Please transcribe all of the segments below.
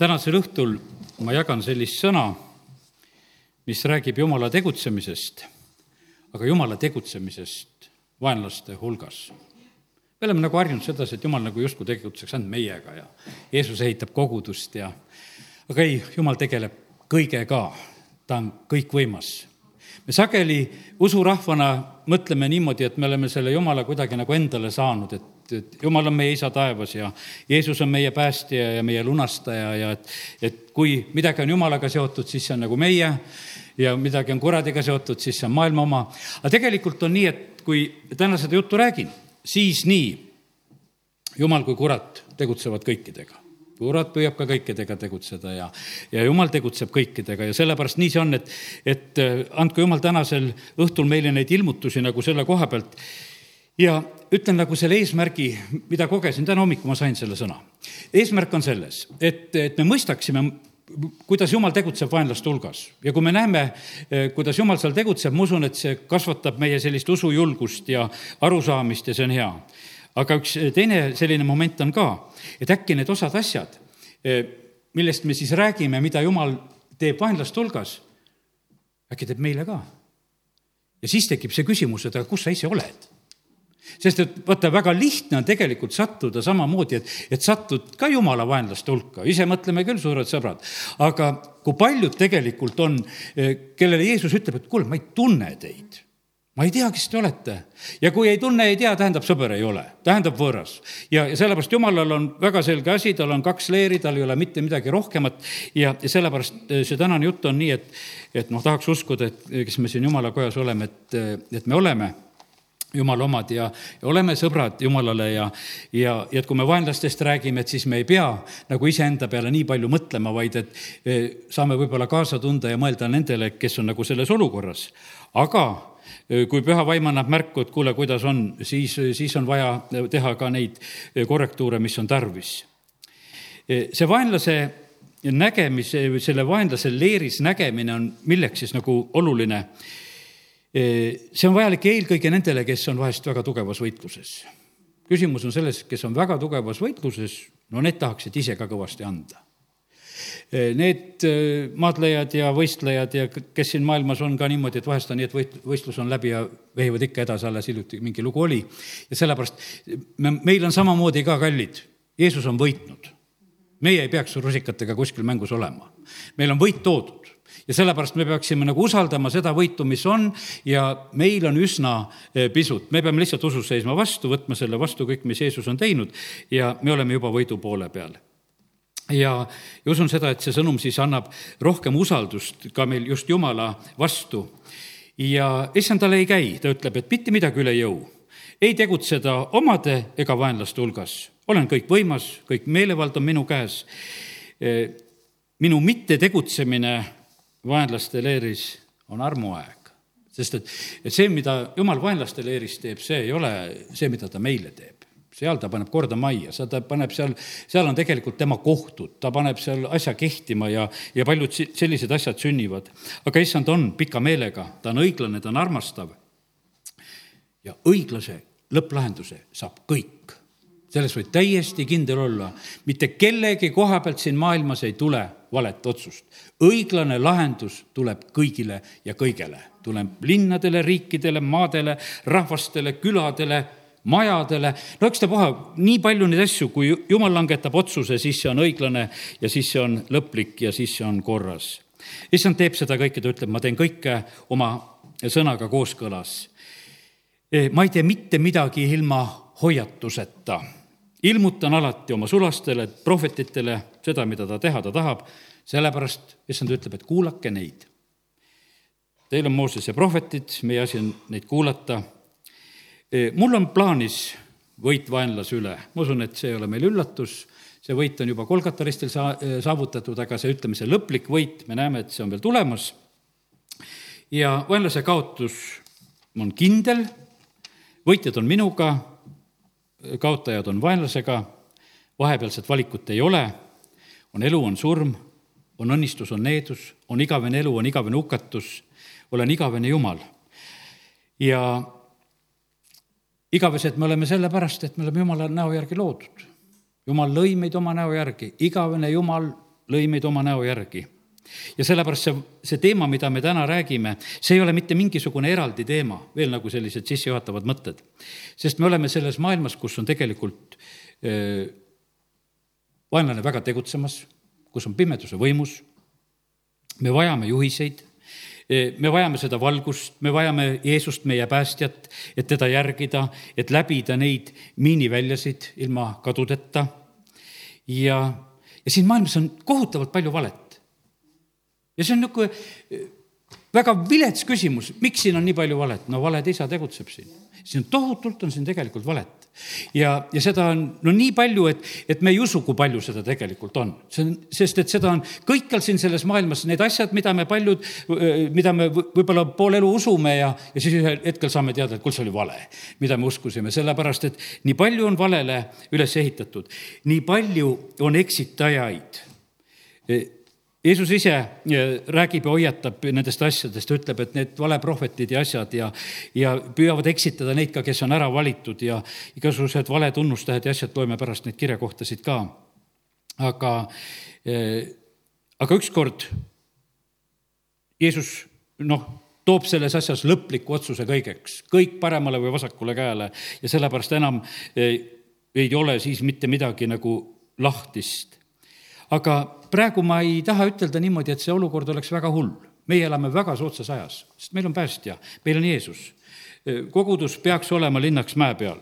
tänasel õhtul ma jagan sellist sõna, mis räägib Jumala tegutsemisest, aga Jumala tegutsemisest vaenlaste hulgas. me oleme nagu harjunud sedasi, et Jumal nagu justkui tegutseks ainult meiega ja Jeesus ehitab kogudust ja aga ei, Jumal tegeleb kõigega, ta on kõikvõimas. me sageli usurahvana mõtleme niimoodi, et me oleme selle Jumala kuidagi nagu endale saanud, et et Jumal on meie isa taevas ja Jeesus on meie päästja ja meie lunastaja ja et, et kui midagi on Jumalaga seotud, siis see on nagu meie ja midagi on kuradiga seotud, siis see on maailma oma. aga tegelikult on nii, et kui täna seda juttu räägin, siis nii Jumal kui kurat tegutsevad kõikidega kurat püüab ka kõikidega tegutseda ja, ja jumal tegutseb kõikidega ja sellepärast nii see on, et, et andku jumal tänasel õhtul meile neid ilmutusi nagu selle koha pealt ja ütlen nagu selle eesmärgi, mida kogesin, täna hommikul ma sain selle sõna. eesmärk on selles, et, et me mõistaksime, kuidas jumal tegutseb vaenlaste hulgas ja kui me näeme, kuidas jumal seal tegutseb, ma usun, et see kasvatab meie sellist usujulgust ja arusaamist ja see on hea. aga üks teine selline moment on ka, et äkki need osad asjad, millest me siis räägime, mida jumal teeb vaenlaste hulgas, äkki teeb meile ka. ja siis tekib see küsimus, et aga kus sa ise oled sest et vaata, väga lihtne on tegelikult sattuda samamoodi, et, et satud ka jumala vaenlaste hulka, ise mõtleme küll, suured sõbrad, aga kui paljud tegelikult on, eh, kellele Jeesus ütleb, et kuule, ma ei tunne teid. Ma ei tea, kes te olete. ja kui ei tunne, ei tea, tähendab, sõber ei ole, tähendab võõras. ja, ja sellepärast jumalal on väga selge asi, tal on kaks leeri, tal ei ole mitte midagi rohkemat. Ja, ja sellepärast eh, see tänane jutt on nii, et, et noh, tahaks uskuda, et kes me siin jumala kojas oleme, et, et me oleme jumala omad ja, ja oleme sõbrad Jumalale ja, ja, ja et kui me vaenlastest räägime, et siis me ei pea nagu iseenda peale nii palju mõtlema, vaid et e, saame võib-olla kaasa tunda ja mõelda nendele, kes on nagu selles olukorras. aga e, kui püha vaim annab märku, et kuule, kuidas on, siis, siis on vaja teha ka neid korrektuure, mis on tarvis. E, see vaenlase nägemise, selle vaenlase leeris nägemine on milleks siis nagu oluline see on vajalik eelkõige nendele, kes on vahest väga tugevas võitluses. küsimus on selles, kes on väga tugevas võitluses, no need tahaksid ise ka kõvasti anda. Need maadlejad ja võistlejad ja kes siin maailmas on ka niimoodi, et vahest on nii, et võit-, võistlus on läbi ja vehivad ikka edasi, alles hiljuti mingi lugu oli. ja sellepärast me, meil on samamoodi ka kallid, Jeesus on võitnud. meie ei peaks rusikatega kuskil mängus olema. meil on võit toodud ja sellepärast me peaksime nagu usaldama seda võitu, mis on ja meil on üsna eh, pisut, me peame lihtsalt usus seisma vastu, võtma selle vastu kõik, mis Jeesus on teinud ja me oleme juba võidu poole peal. Ja, ja usun seda, et see sõnum siis annab rohkem usaldust ka meil just Jumala vastu. ja issand talle ei käi, ta ütleb, et mitte midagi üle jõu, ei tegutseda omade ega vaenlaste hulgas, olen kõikvõimas, kõik meelevald on minu käes. Eh, minu mittetegutsemine vaenlaste leeris on armuaeg. sest et, et see, mida jumal vaenlaste leeris teeb, see ei ole see, mida ta meile teeb seal ta paneb korda majja, seal ta paneb seal, seal on tegelikult tema kohtud, ta paneb seal asja kehtima ja, ja paljud sellised asjad sünnivad. aga issand on pika meelega, ta on õiglane, ta on armastav. ja õiglase lõpplahenduse saab kõik. selles võib täiesti kindel olla, mitte kellegi koha pealt siin maailmas ei tule valet otsust. õiglane lahendus tuleb kõigile ja kõigele, tuleb linnadele, riikidele, maadele, rahvastele, küladele, majadele, no ükstapuha, nii palju neid asju, kui jumal langetab otsuse, siis see on õiglane ja siis see on lõplik ja siis see on korras. issand teeb seda kõike, ta ütleb, ma teen kõike oma sõnaga kooskõlas. Eh, ma ei tee mitte midagi ilma hoiatuseta ilmutan alati oma sulastele, prohvetitele seda, mida ta teha ta tahab, sellepärast issand ütleb, et kuulake neid. Teil on Moosese prohvetid, meie asi on neid kuulata. E, mul on plaanis võit vaenlase üle, ma usun, et see ei ole meil üllatus, see võit on juba Kolgata ristil saa-, e, saavutatud, aga see, ütleme, see lõplik võit, me näeme, et see on veel tulemas. ja vaenlase kaotus on kindel, võitjad on minuga kaotajad on vaenlasega, vahepealset valikut ei ole, on elu, on surm, on õnnistus, on needus, on igavene elu, on igavene hukatus, olen igavene Jumal. ja igavesed me oleme sellepärast, et me oleme Jumala näo järgi loodud. Jumal lõi meid oma näo järgi, igavene Jumal lõi meid oma näo järgi ja sellepärast see, see teema, mida me täna räägime, see ei ole mitte mingisugune eraldi teema, veel nagu sellised sissejuhatavad mõtted. sest me oleme selles maailmas, kus on tegelikult öö, vaenlane väga tegutsemas, kus on pimeduse võimus, me vajame juhiseid, me vajame seda valgust, me vajame Jeesust, meie päästjat, et teda järgida, et läbida neid miiniväljasid ilma kadudeta. ja, ja siin maailmas on kohutavalt palju valet. Ja see on niisugune väga vilets küsimus, miks siin on nii palju valet? no valed isa tegutseb siin. siin tohutult, on siin tegelikult valet. ja, ja seda on no nii palju, et, et me ei usu, kui palju seda tegelikult on. see on, sest et seda on kõikjal siin selles maailmas, need asjad, mida me paljud, mida me võib-olla pool elu usume ja, ja siis ühel hetkel saame teada, et kuule, see oli vale, mida me uskusime, sellepärast et nii palju on valele üles ehitatud, nii palju on eksitajaid Jeesus ise räägib ja hoiatab nendest asjadest, ütleb, et need valeprohvetid ja asjad ja, ja püüavad eksitada neid ka, kes on ära valitud ja igasugused valetunnustajad ja asjad, loeme pärast neid kirjakohtasid ka. aga, aga ükskord Jeesus noh, toob selles asjas lõpliku otsuse kõigeks, kõik paremale või vasakule käele ja sellepärast enam ei ole siis mitte midagi nagu lahtist. Aga praegu ma ei taha ütelda niimoodi, et see olukord oleks väga hull. meie elame väga soodsas ajas, sest meil on päästja, meil on Jeesus. kogudus peaks olema linnaks mäe peal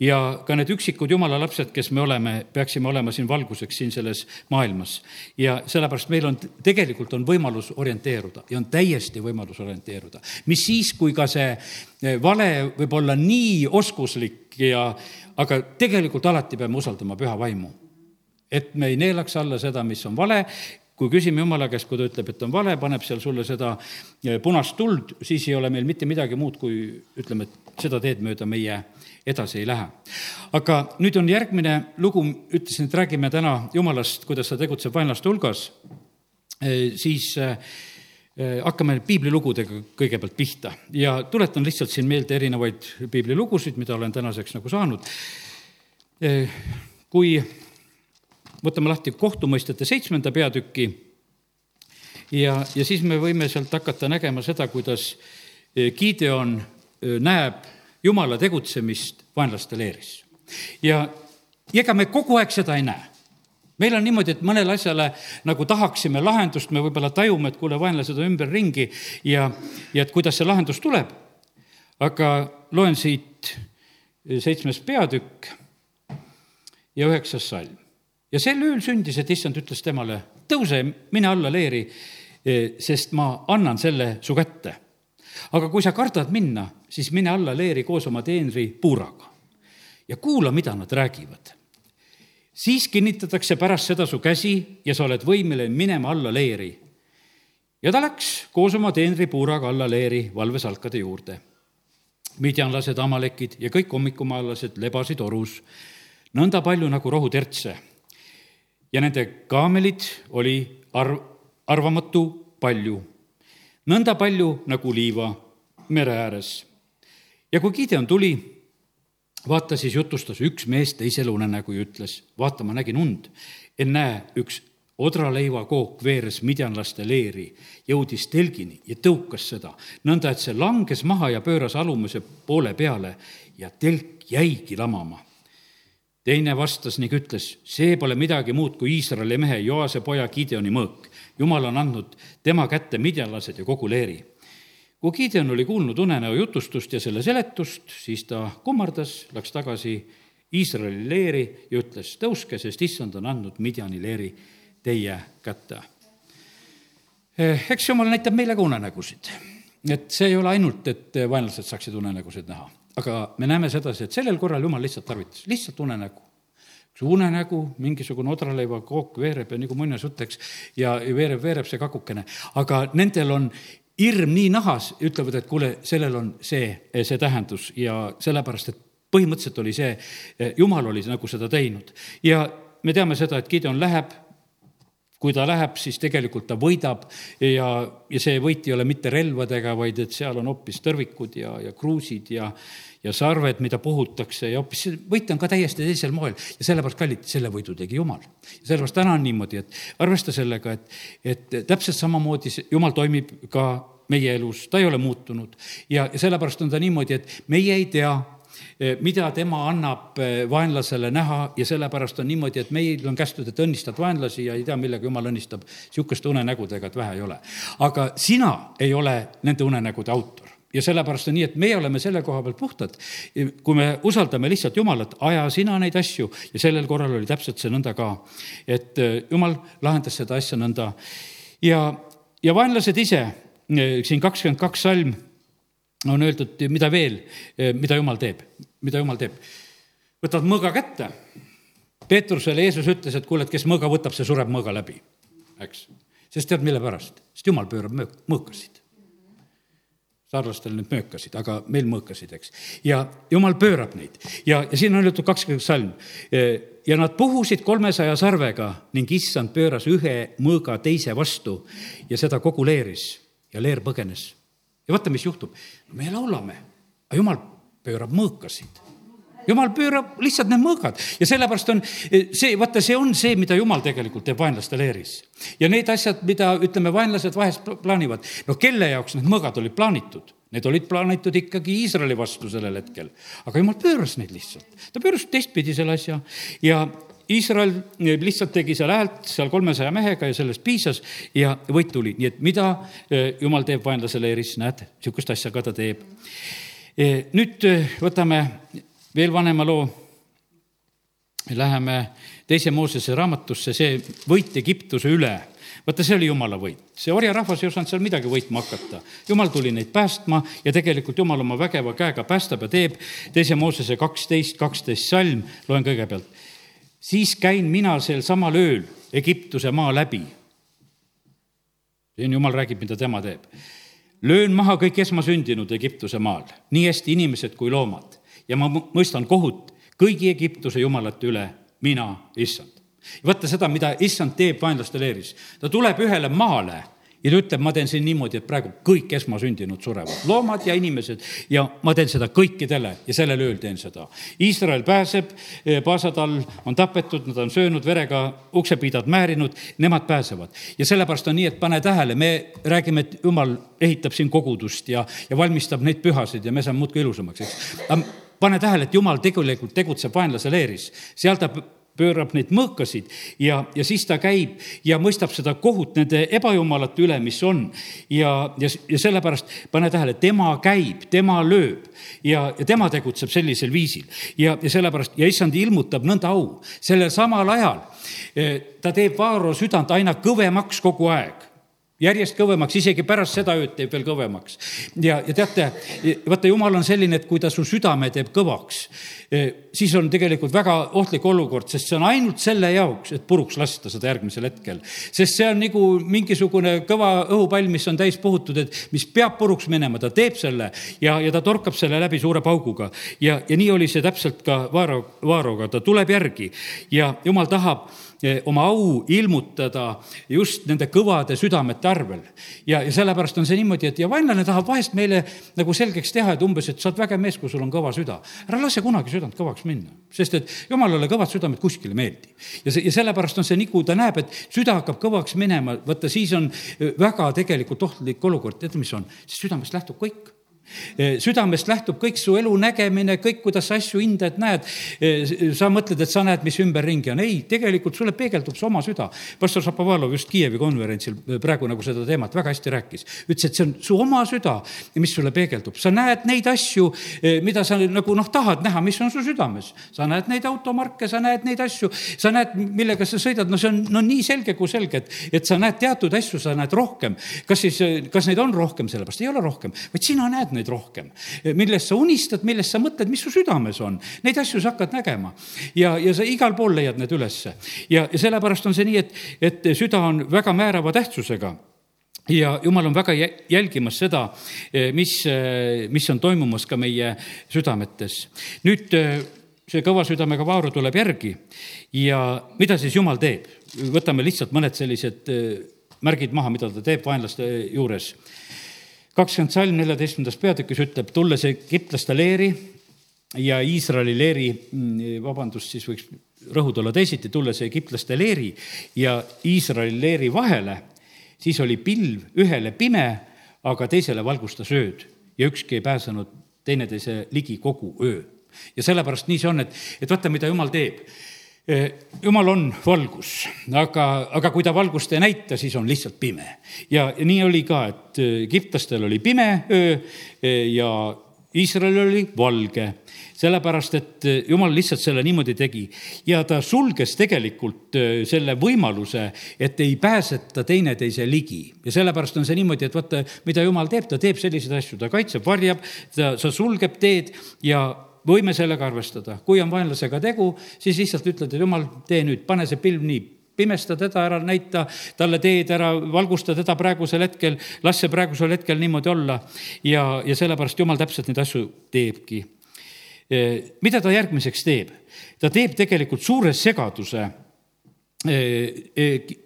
ja ka need üksikud jumala lapsed, kes me oleme, peaksime olema siin valguseks siin selles maailmas. ja sellepärast meil on, tegelikult on võimalus orienteeruda ja on täiesti võimalus orienteeruda. mis siis, kui ka see eh, vale võib olla nii oskuslik ja, aga tegelikult alati peame usaldama püha vaimu et me ei neelaks alla seda, mis on vale, kui küsime Jumala käest, kui ta ütleb, et on vale, paneb seal sulle seda eh, punast tuld, siis ei ole meil mitte midagi muud, kui ütleme, et seda teed mööda meie edasi ei lähe. aga nüüd on järgmine lugu, ütlesin, et räägime täna Jumalast, kuidas ta tegutseb vaenlaste hulgas, eh, siis eh, hakkame piiblilugudega kõigepealt pihta ja tuletan lihtsalt siin meelde erinevaid piiblilugusid, mida olen tänaseks nagu saanud. kui võtame lahti kohtumõistjate seitsmenda peatüki ja, ja siis me võime sealt hakata nägema seda, kuidas e, Gideon e, näeb Jumala tegutsemist vaenlaste leeris. ja, ja ega me kogu aeg seda ei näe meil on niimoodi, et mõnele asjale nagu tahaksime lahendust, me võib-olla tajume, et kuule, vaenlased on ümberringi ja, ja et kuidas see lahendus tuleb. aga loen siit e, seitsmes peatükk ja üheksas salm ja sel ööl sündis, et issand ütles temale, tõuse, mine alla leeri, sest ma annan selle su kätte. aga kui sa kardad minna, siis mine alla leeri koos oma teenri puuraga ja kuula, mida nad räägivad. siis kinnitatakse pärast seda su käsi ja sa oled võimeline minema alla leeri. ja ta läks koos oma teenri puuraga alla leeri valvesalkade juurde. midjanlased, amalekid ja kõik hommikumaalased lebasid orus, nõnda palju nagu rohutertse ja nende kaamelid oli arv, arvamatu palju, nõnda palju nagu liiva mere ääres. ja kui Gideon tuli, vaata siis jutustas üks mees teisele unenägu ja ütles, vaata, ma nägin und, ennäe, üks odraleivakook veeres midjanlaste leeri, jõudis telgini ja tõukas seda, nõnda et see langes maha ja pööras alumise poole peale ja telk jäigi lamama teine vastas ning ütles, see pole midagi muud kui Iisraeli mehe Joase poja Gideoni mõõk. jumal on andnud tema kätte midjalased ja kogu leeri. kui Gideon oli kuulnud unenäo jutustust ja selle seletust, siis ta kummardas, läks tagasi Iisraeli leeri ja ütles, tõuske, sest issand on andnud Midjani leeri teie kätte. Eh, eks jumal näitab meile ka unenägusid. et see ei ole ainult, et vaenlased saaksid unenägusid näha aga me näeme sedasi, et sellel korral jumal lihtsalt tarvitas, lihtsalt unenägu. üks unenägu, mingisugune odraleivakook veereb ja nagu muinasjutt, eks, ja veereb, veereb see kakukene, aga nendel on hirm nii nahas, ütlevad, et kuule, sellel on see, see tähendus ja sellepärast, et põhimõtteliselt oli see, jumal oli nagu seda teinud. ja me teame seda, et Gideon läheb, kui ta läheb, siis tegelikult ta võidab ja, ja see võit ei ole mitte relvadega, vaid et seal on hoopis tõrvikud ja, ja kruusid ja, ja sarved, mida puhutakse ja hoopis see võit on ka täiesti teisel moel. Ja sellepärast, kallid, selle võidu tegi Jumal. sellepärast täna on niimoodi, et arvesta sellega, et, et täpselt samamoodi Jumal toimib ka meie elus, ta ei ole muutunud. Ja, ja sellepärast on ta niimoodi, et meie ei tea mida tema annab eh, vaenlasele näha ja sellepärast on niimoodi, et meil on kästud, et õnnistad vaenlasi ja ei tea, millega jumal õnnistab. niisuguste unenägudega, et vähe ei ole. aga sina ei ole nende unenägude autor ja sellepärast on nii, et meie oleme selle koha pealt puhtad. kui me usaldame lihtsalt Jumalat, aja sina neid asju ja sellel korral oli täpselt see nõnda ka. et eh, Jumal lahendas seda asja nõnda ja, ja vaenlased ise, siin kakskümmend kaks salm on öeldud, mida veel, mida jumal teeb, mida jumal teeb. võtad mõõga kätte. Peetrusele Jeesus ütles, et kuule, et kes mõõga võtab, see sureb mõõga läbi, eks. sest tead, mille pärast? sest jumal pöörab möök-, mõõkasid. saarlastel need möökasid, aga meil mõõkasid, eks. ja jumal pöörab neid ja, ja siin on öeldud kakskümmend salm. ja nad puhusid kolmesaja sarvega ning issand pööras ühe mõõga teise vastu ja seda kogu leeris ja leer põgenes ja vaata, mis juhtub. me laulame, aga jumal pöörab mõõkasid jumal pöörab lihtsalt need mõõgad ja sellepärast on see, vaata, see on see, mida jumal tegelikult teeb vaenlaste leeris. ja need asjad, mida ütleme, vaenlased vahest plaanivad, no kelle jaoks need mõõgad olid plaanitud? Need olid plaanitud ikkagi Iisraeli vastu sellel hetkel, aga jumal pööras neid lihtsalt, ta pööras teistpidi selle asja ja Iisrael lihtsalt tegi seal häält seal kolmesaja mehega ja sellest piisas ja võit tuli, nii et mida eh, jumal teeb vaenlase leeris, näed, niisugust asja ka ta teeb. Eh, nüüd eh, võtame veel vanema loo. Läheme teise Moosese raamatusse, see võit Egiptuse üle vaata, see oli jumala võit, see orjarahvas ei osanud seal midagi võitma hakata. jumal tuli neid päästma ja tegelikult jumal oma vägeva käega päästab ja teeb. teise Moosese kaksteist, kaksteist salm, loen kõigepealt siis käin mina sel samal ööl Egiptuse maa läbi. siin jumal räägib, mida tema teeb. löön maha kõik esmasündinud Egiptuse maal, nii hästi inimesed kui loomad ja ma mõistan kohut kõigi Egiptuse jumalate üle, mina, issand. vaata seda, mida issand teeb vaenlaste leeris. ta tuleb ühele maale ja ta ütleb, ma teen siin niimoodi, et praegu kõik esmasündinud surevad, loomad ja inimesed ja ma teen seda kõikidele ja sellel ööl teen seda. Iisrael pääseb, Paasadal on tapetud, nad on söönud verega uksepiidad määrinud, nemad pääsevad. ja sellepärast on nii, et pane tähele, me räägime, et jumal ehitab siin kogudust ja, ja valmistab neid pühasid ja me saame muudkui ilusamaks, eks. pane tähele, et jumal tegelikult tegutseb vaenlase leeris, seal ta pöörab neid mõõkasid ja, ja siis ta käib ja mõistab seda kohut nende ebajumalate üle, mis on. ja, ja, ja sellepärast pane tähele, tema käib, tema lööb ja, ja tema tegutseb sellisel viisil ja, ja sellepärast ja issand ilmutab nõnda au. sellel samal ajal eh, ta teeb Vaaro südant aina kõvemaks kogu aeg järjest kõvemaks, isegi pärast seda ööd teeb veel kõvemaks. ja, ja teate, vaata, jumal on selline, et kui ta su südame teeb kõvaks, eh, siis on tegelikult väga ohtlik olukord, sest see on ainult selle jaoks, et puruks lasta seda järgmisel hetkel. sest see on nagu mingisugune kõva õhupall, mis on täis puhutud, et mis peab puruks minema, ta teeb selle ja, ja ta torkab selle läbi suure pauguga. ja, ja nii oli see täpselt ka Vaaro, Vaaroga, ta tuleb järgi ja jumal tahab oma au ilmutada just nende kõvade südamete arvel. ja, ja sellepärast on see niimoodi, et ja vaenlane tahab vahest meile nagu selgeks teha, et umbes, et sa oled vägev mees, kui sul on kõva süda. ära lase kunagi südant kõvaks minna, sest et jumalale kõvad südamed kuskile meeldi. ja see, ja sellepärast on see nii, kui ta näeb, et süda hakkab kõvaks minema, vaata siis on väga tegelikult ohtlik olukord, teate, mis on, südamest lähtub kõik südamest lähtub kõik su elu nägemine, kõik, kuidas sa asju hindad, näed. Eh, sa mõtled, et sa näed, mis ümberringi on. ei, tegelikult sulle peegeldub su oma süda. pastor Šapovalov just Kiievi konverentsil eh, praegu nagu seda teemat väga hästi rääkis. ütles, et see on su oma süda, mis sulle peegeldub. sa näed neid asju, mida sa nagu noh, tahad näha, mis on su südames. sa näed neid automarke, sa näed neid asju, sa näed, millega sa sõidad, no see on no nii selge kui selge, et, et sa näed teatud asju, sa näed rohkem. kas siis, kas neid on rohkem, sellepärast ei ole rohkem, vaid sina näed neid rohkem. millest sa unistad, millest sa mõtled, mis su südames on, neid asju sa hakkad nägema. ja, ja sa igal pool leiad need ülesse. ja, ja sellepärast on see nii, et, et süda on väga määrava tähtsusega ja jumal on väga jälgimas seda, mis, mis on toimumas ka meie südametes. nüüd see kõva südamega Vaaru tuleb järgi ja mida siis jumal teeb? võtame lihtsalt mõned sellised märgid maha, mida ta teeb vaenlaste juures. Kakskümmend salm neljateistkümnendas peatükis ütleb, tulles egiptlaste leeri ja Iisraeli leeri, mm, vabandust, siis võiks rõhud olla teisiti, tulles egiptlaste leeri ja Iisraeli leeri vahele, siis oli pilv ühele pime, aga teisele valgustas ööd ja ükski ei pääsenud teineteise ligi kogu öö. ja sellepärast nii see on, et, et vaata, mida jumal teeb jumal on valgus, aga, aga kui ta valgust ei näita, siis on lihtsalt pime. ja, nii oli ka, et egiptlastel oli pime öö ja Iisraelil oli valge sellepärast et eh, jumal lihtsalt selle niimoodi tegi ja ta sulges tegelikult eh, selle võimaluse, et ei pääseta teineteise ligi. ja sellepärast on see niimoodi, et vaata, mida jumal teeb, ta teeb selliseid asju, ta kaitseb, varjab, ta, sa sulgeb teed ja võime sellega arvestada. kui on vaenlasega tegu, siis lihtsalt ütled, et jumal, tee nüüd, pane see pilv nii pimesta teda ära, näita talle teed ära, valgusta teda praegusel hetkel, las see praegusel hetkel niimoodi olla. ja, ja sellepärast jumal täpselt neid asju teebki mida ta järgmiseks teeb? ta teeb tegelikult suure segaduse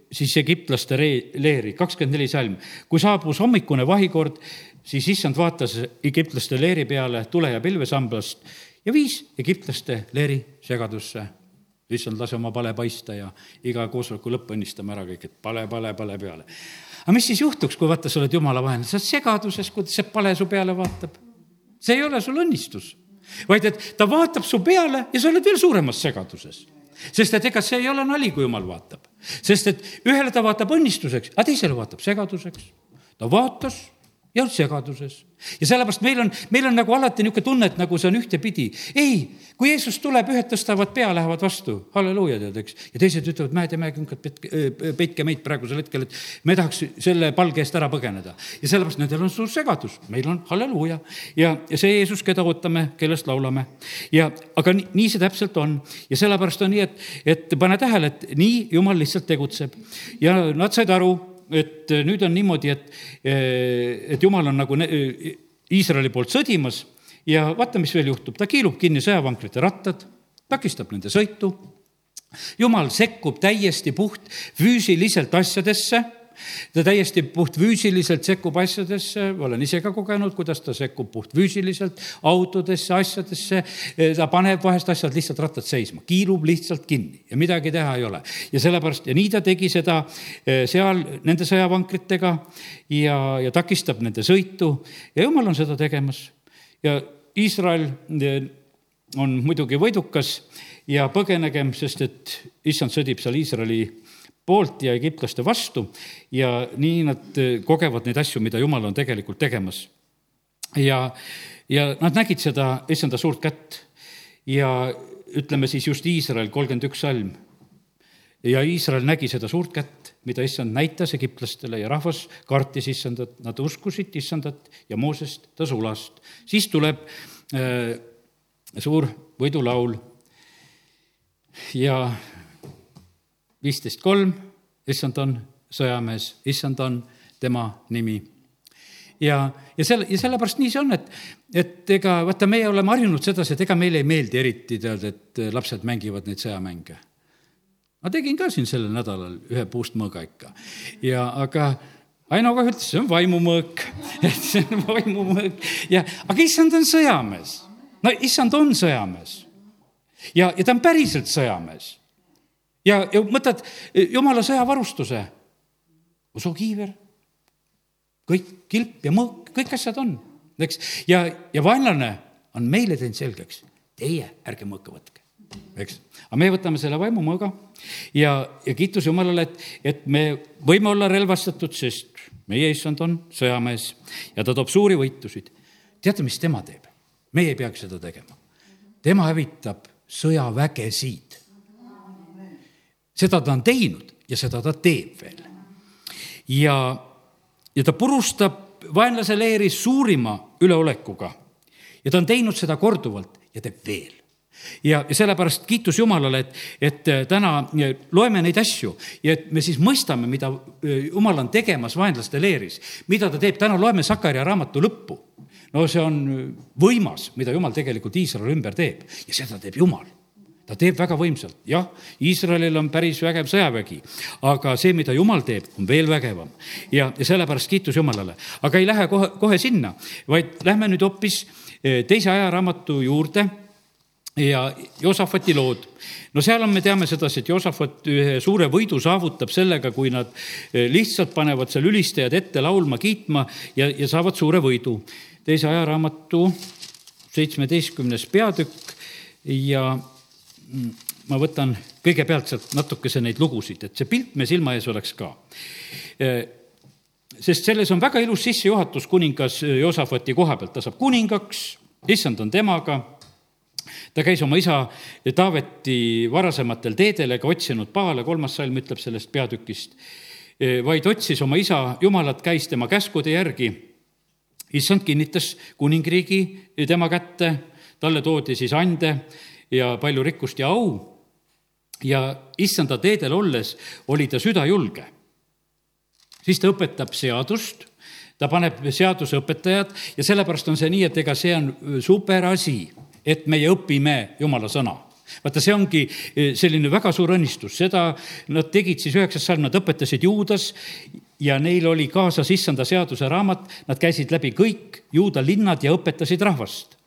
siis egiptlaste leeri, kakskümmend neli salm. kui saabus hommikune vahikord, siis issand vaatas egiptlaste leeri peale tule ja pilvesambast ja viis egiptlaste leeri segadusse. issand, lase oma pale paista ja iga koosoleku lõpp õnnistame ära kõik, et pale, pale, pale peale. aga mis siis juhtuks, kui vaata, sa oled jumala vaenlane, sa oled segaduses, kuidas see pale su peale vaatab? see ei ole sul õnnistus vaid et ta vaatab su peale ja sa oled veel suuremas segaduses. sest et ega see ei ole nali, kui jumal vaatab. sest et ühele ta vaatab õnnistuseks, aga teisele vaatab segaduseks. ta vaatas ja segaduses. ja sellepärast meil on, meil on nagu alati niisugune tunne, et nagu see on ühtepidi. ei, kui Jeesus tuleb, ühed tõstavad pea, lähevad vastu, halleluuja, tead, eks. ja teised ütlevad, mäed ja mäekünkad, peitke meid praegusel hetkel, et me tahaks selle palge eest ära põgeneda. ja sellepärast nendel on suur segadus, meil on halleluuja. ja, ja see Jeesus, keda ootame, kellest laulame. ja, aga nii, nii see täpselt on. ja sellepärast on nii, et, et pane tähele, et nii Jumal lihtsalt tegutseb. ja nad said aru, et nüüd on niimoodi, et, et Jumal on nagu Iisraeli poolt sõdimas ja vaata, mis veel juhtub, ta kiilub kinni sõjavankrite rattad, takistab nende sõitu. jumal sekkub täiesti puht füüsiliselt asjadesse ta täiesti puhtfüüsiliselt sekkub asjadesse, olen ise ka kogenud, kuidas ta sekkub puhtfüüsiliselt autodesse, asjadesse. ta paneb vahest asjad lihtsalt rattad seisma, kiilub lihtsalt kinni ja midagi teha ei ole. ja sellepärast ja nii ta tegi seda eh, seal nende sõjavankritega ja, ja takistab nende sõitu ja jumal on seda tegemas. ja Iisrael eh, on muidugi võidukas ja põgenegem, sest et issand sõdib seal Iisraeli poolt ja egiptlaste vastu ja nii nad eh, kogevad neid asju, mida jumal on tegelikult tegemas. ja, ja nad nägid seda issanda suurt kätt ja ütleme siis just Iisrael, kolmkümmend üks salm. ja Iisrael nägi seda suurt kätt, mida issand näitas egiptlastele ja rahvas kartis issandat, nad uskusid issandat ja Moosest ta sulast. siis tuleb äh, suur võidulaul ja viisteist kolm, issand on sõjamees, issand on tema nimi. ja, ja selle, ja sellepärast nii see on, et, et ega vaata, meie oleme harjunud sedasi, et ega meile ei meeldi eriti tead, et lapsed mängivad neid sõjamänge. ma tegin ka siin sellel nädalal ühe puust mõõga ikka ja, aga Aino kohe ütles, see on vaimumõõk, et see on vaimumõõk ja, aga issand on sõjamees. no issand on sõjamees. ja, ja ta on päriselt sõjamees ja, ja võtad jumala sõjavarustuse, usukiiver, kõik kilp ja mõõk, kõik asjad on, eks, ja, ja vaenlane on meile teinud selgeks, teie ärge mõõka võtke, eks. aga me võtame selle vaimumõõga ja, ja kiitus Jumalale, et, et me võime olla relvastatud, sest meie issand on sõjamees ja ta toob suuri võitusid. teate, mis tema teeb? meie ei peagi seda tegema. tema hävitab sõjavägesid seda ta on teinud ja seda ta teeb veel. ja, ja ta purustab vaenlase leeri suurima üleolekuga ja ta on teinud seda korduvalt ja teeb veel ja, ja sellepärast kiitus Jumalale, et, et äh, täna äh, loeme neid asju ja et me siis mõistame, mida äh, Jumal on tegemas vaenlaste leeris. mida ta teeb, täna loeme Sakaria raamatu lõppu. no see on võimas, mida Jumal tegelikult Iisraeli ümber teeb ja seda teeb Jumal ta teeb väga võimsalt, jah, Iisraelil on päris vägev sõjavägi, aga see, mida jumal teeb, on veel vägevam. ja, ja sellepärast kiitus Jumalale, aga ei lähe kohe, kohe sinna, vaid lähme nüüd hoopis eh, teise ajaraamatu juurde ja Joosafati lood. no seal on, me teame sedasi, et Joosafat ühe suure võidu saavutab sellega, kui nad eh, lihtsalt panevad seal ülistajad ette laulma, kiitma ja, ja saavad suure võidu. teise ajaraamatu seitsmeteistkümnes peatükk ja ma võtan kõigepealt sealt natukese neid lugusid, et see pilt me silma ees oleks ka. Sest selles on väga ilus sissejuhatus kuningas Joosafati koha pealt, ta saab kuningaks, issand on temaga. Ta käis oma isa Taaveti varasematel teedel ega otsinud Paale, kolmas salm ütleb sellest peatükist, vaid otsis oma isa Jumalat, käis tema käskude järgi. issand kinnitas kuningriigi tema kätte, talle toodi siis ande ja palju rikkust ja au. ja issanda teedel olles oli ta südajulge. siis ta õpetab seadust ta paneb seaduseõpetajad ja sellepärast on see nii, et ega see on super asi et meie õpime jumala sõna vaata, see ongi e, selline väga suur õnnistus, seda nad tegid siis üheksas salm, nad õpetasid juudas ja neil oli kaasas issanda seaduse raamat, nad käisid läbi kõik juuda linnad ja õpetasid rahvast.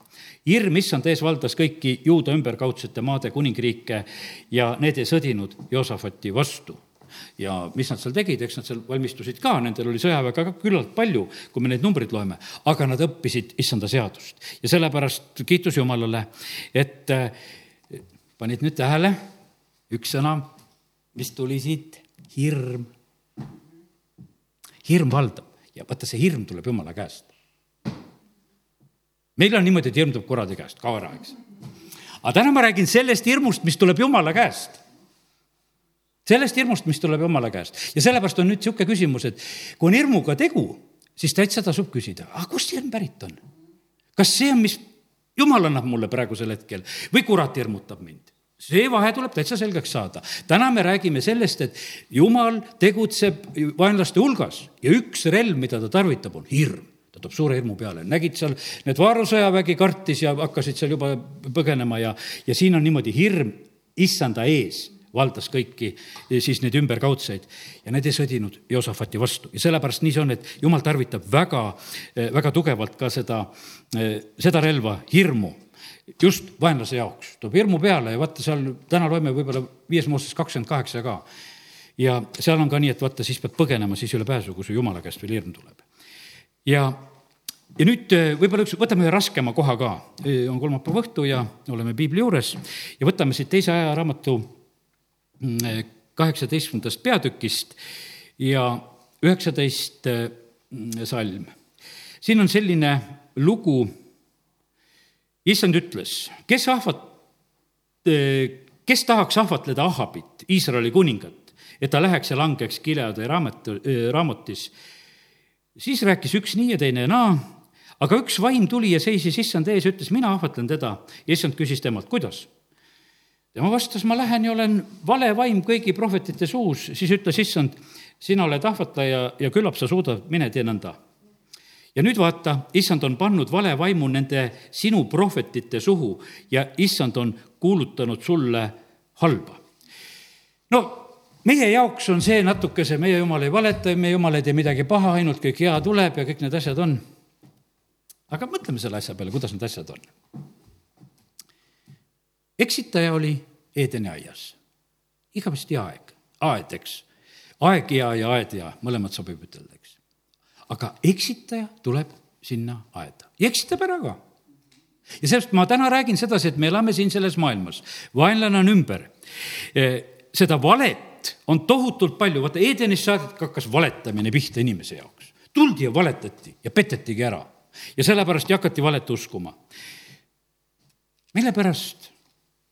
Hirm issand ees valdas kõiki juuda ümberkaudsete maade kuningriike ja need ei sõdinud Joosafati vastu ja mis nad seal tegid, eks nad seal valmistusid ka, nendel oli sõjaväega ka küllalt palju, kui me neid numbreid loeme, aga nad õppisid issanda seadust. ja sellepärast kiitus Jumalale, et äh, panid nüüd tähele, üks sõna, mis tuli siit, hirm. hirm valdab ja vaata, see hirm tuleb Jumala käest. Meil on niimoodi, et hirm tuleb kuradi käest, kao ära, eks. aga täna ma räägin sellest hirmust, mis tuleb Jumala käest sellest hirmust, mis tuleb Jumala käest. ja sellepärast on nüüd niisugune küsimus, et kui on hirmuga tegu, siis täitsa tasub küsida, aga kust hirm pärit on? kas see on, mis Jumal annab mulle praegusel hetkel või kurat hirmutab mind? see vahe tuleb täitsa selgeks saada. täna me räägime sellest, et Jumal tegutseb vaenlaste hulgas ja üks relv, mida ta tarvitab, on hirm ta toob suure hirmu peale, nägid seal, need vaarusõjavägi kartis ja hakkasid seal juba põgenema ja, ja siin on niimoodi hirm issanda ees valdas kõiki siis neid ümberkaudseid ja need ei sõdinud Joosafati vastu ja sellepärast nii see on, et jumal tarvitab väga, väga tugevalt ka seda, seda relva, hirmu just vaenlase jaoks, toob hirmu peale ja vaata seal täna loeme võib-olla viies Mooses kakskümmend kaheksa ka. ja seal on ka nii, et vaata, siis pead põgenema, siis ei ole pääsu, kui su jumala käest veel hirm tuleb. ja, ja nüüd võib-olla üks, võtame ühe raskema koha ka, on kolmapäeva õhtu ja oleme piibli juures. Ja võtame siit teise ajaraamatu kaheksateistkümnendast peatükist ja üheksateist mm, salm. siin on selline lugu, issand ütles, kes ahvat-, kes tahaks ahvatleda Ahabit, Iisraeli kuningat, et ta läheks ja langeks Gileadi raamatu, raamotis, siis rääkis üks nii ja teine naa, aga üks vaim tuli ja seisis issand ees ja ütles, mina ahvatlen teda ja issand küsis temalt, kuidas tema vastas, ma lähen ja olen vale vaim kõigi prohvetite suus, siis ütles issand, sina oled ahvatleja ja küllap sa suudad, mine tee nõnda. ja nüüd vaata, issand on pannud vale vaimu nende sinu prohvetite suhu ja issand on kuulutanud sulle halba. no meie jaoks on see natukese, meie jumal ei valeta, meie jumal ei tee midagi paha, ainult kõik hea tuleb ja kõik need asjad on. Aga mõtleme selle asja peale, kuidas need asjad on eksitaja oli Eedeni aias. igavesti aeg, aed, eks. aeghea ja aedhea, mõlemad sobib ütelda, eks. aga eksitaja tuleb sinna aeda ja eksitab ära ka. ja sellest ma täna räägin sedasi, et me elame siin selles maailmas, vaenlane on ümber. E, seda valet on tohutult palju, vaata Edenist saadik hakkas valetamine pihta inimese jaoks. tuldi ja valetati ja petetigi ära ja sellepärast hakati valet uskuma. mille pärast?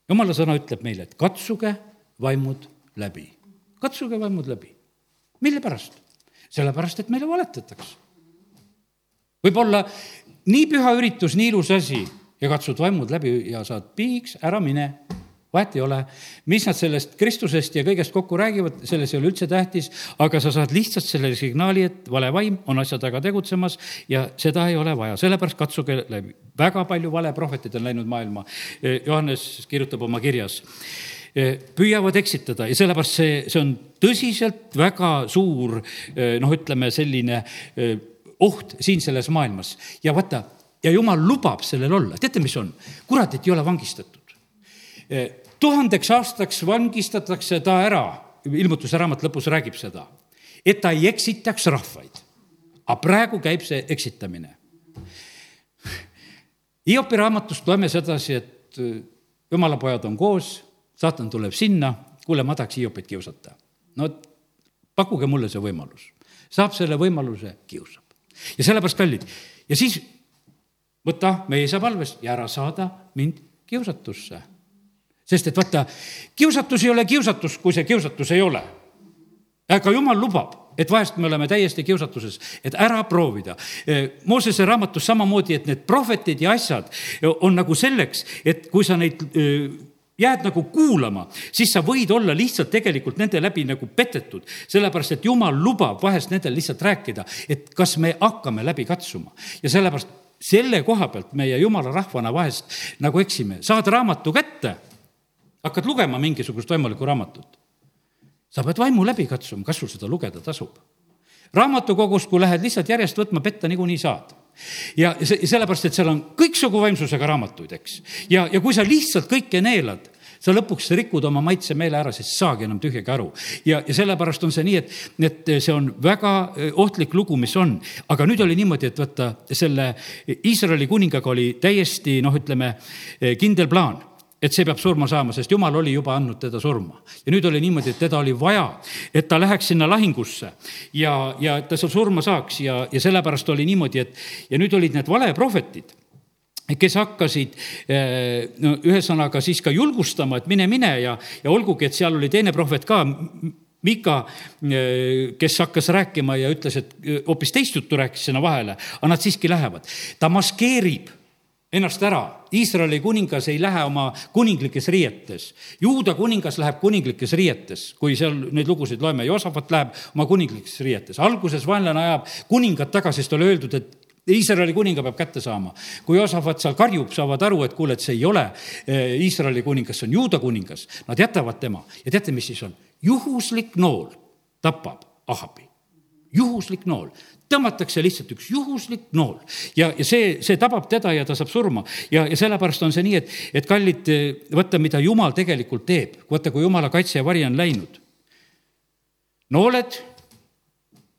jumala sõna ütleb meile, et katsuge vaimud läbi. katsuge vaimud läbi. mille pärast? sellepärast, et meile valetatakse. võib-olla nii püha üritus, nii ilus asi ja katsud vaimud läbi ja saad piiks, ära mine. Vahet ei ole, mis nad sellest Kristusest ja kõigest kokku räägivad, selles ei ole üldse tähtis, aga sa saad lihtsalt selle signaali, et vale vaim on asja taga tegutsemas ja seda ei ole vaja, sellepärast katsuge läbi. väga palju valeprohvetid on läinud maailma. Johannes kirjutab oma kirjas püüavad eksitada ja sellepärast see, see on tõsiselt väga suur noh, ütleme selline oht siin selles maailmas ja vaata, ja jumal lubab sellel olla, teate, mis on? kuradit ei ole vangistatud tuhandeks aastaks vangistatakse ta ära, ilmutuse raamat lõpus räägib seda, et ta ei eksitaks rahvaid. aga praegu käib see eksitamine. Hiopi raamatust loeme sedasi, et äh, jumala pojad on koos, saatan tuleb sinna, kuule, ma tahaks Hiopit kiusata. no pakkuge mulle see võimalus. saab selle võimaluse, kiusab. ja sellepärast, kallid, ja siis võta meie isa palves ja ära saada mind kiusatusse sest et vaata, kiusatus ei ole kiusatus, kui see kiusatus ei ole. aga jumal lubab, et vahest me oleme täiesti kiusatuses, et ära proovida. Moosese raamatus samamoodi, et need prohvetid ja asjad on nagu selleks, et kui sa neid jääd nagu kuulama, siis sa võid olla lihtsalt tegelikult nende läbi nagu petetud, sellepärast et jumal lubab vahest nendel lihtsalt rääkida, et kas me hakkame läbi katsuma ja sellepärast selle koha pealt meie jumala rahvana vahest nagu eksime, saad raamatu kätte hakkad lugema mingisugust vaimulikku raamatut. sa pead vaimu läbi katsuma, kas sul seda lugeda tasub. raamatukogust, kui lähed lihtsalt järjest võtma, petta niikuinii saad ja see, sellepärast, et seal on kõiksugu vaimsusega raamatuid, eks. ja, ja kui sa lihtsalt kõike neelad, sa lõpuks rikud oma maitse meele ära, sest saagi enam tühjagi aru. ja, ja sellepärast on see nii, et, et see on väga eh, ohtlik lugu, mis on. aga nüüd oli niimoodi, et vaata, selle Iisraeli kuningaga oli täiesti noh, ütleme eh, kindel plaan et see peab surma saama, sest jumal oli juba andnud teda surma. ja nüüd oli niimoodi, et teda oli vaja, et ta läheks sinna lahingusse ja, ja et ta seal surma saaks ja, ja sellepärast oli niimoodi, et ja nüüd olid need valeprohvetid kes hakkasid eh, no ühesõnaga siis ka julgustama, et mine, mine ja, ja olgugi, et seal oli teine prohvet ka, Mika, eh, kes hakkas rääkima ja ütles, et eh, hoopis teist juttu rääkis sinna vahele, aga nad siiski lähevad. ta maskeerib ennast ära. Iisraeli kuningas ei lähe oma kuninglikes riietes. Juuda kuningas läheb kuninglikes riietes, kui seal neid lugusid loeme. Joosafat läheb oma kuninglikes riietes. alguses vaenlane ajab kuningat tagasi, sest oli öeldud, et Iisraeli kuninga peab kätte saama. kui Joosafat seal karjub, saavad aru, et kuule, et see ei ole eh, Iisraeli kuningas, see on Juuda kuningas. Nad jätavad tema ja teate, mis siis on? juhuslik nool tapab Ahabi juhuslik nool, tõmmatakse lihtsalt üks juhuslik nool ja, ja see, see tabab teda ja ta saab surma. ja, ja sellepärast on see nii, et, et kallid, vaata, mida jumal tegelikult teeb, vaata, kui jumala kaitse ja vari on läinud. nooled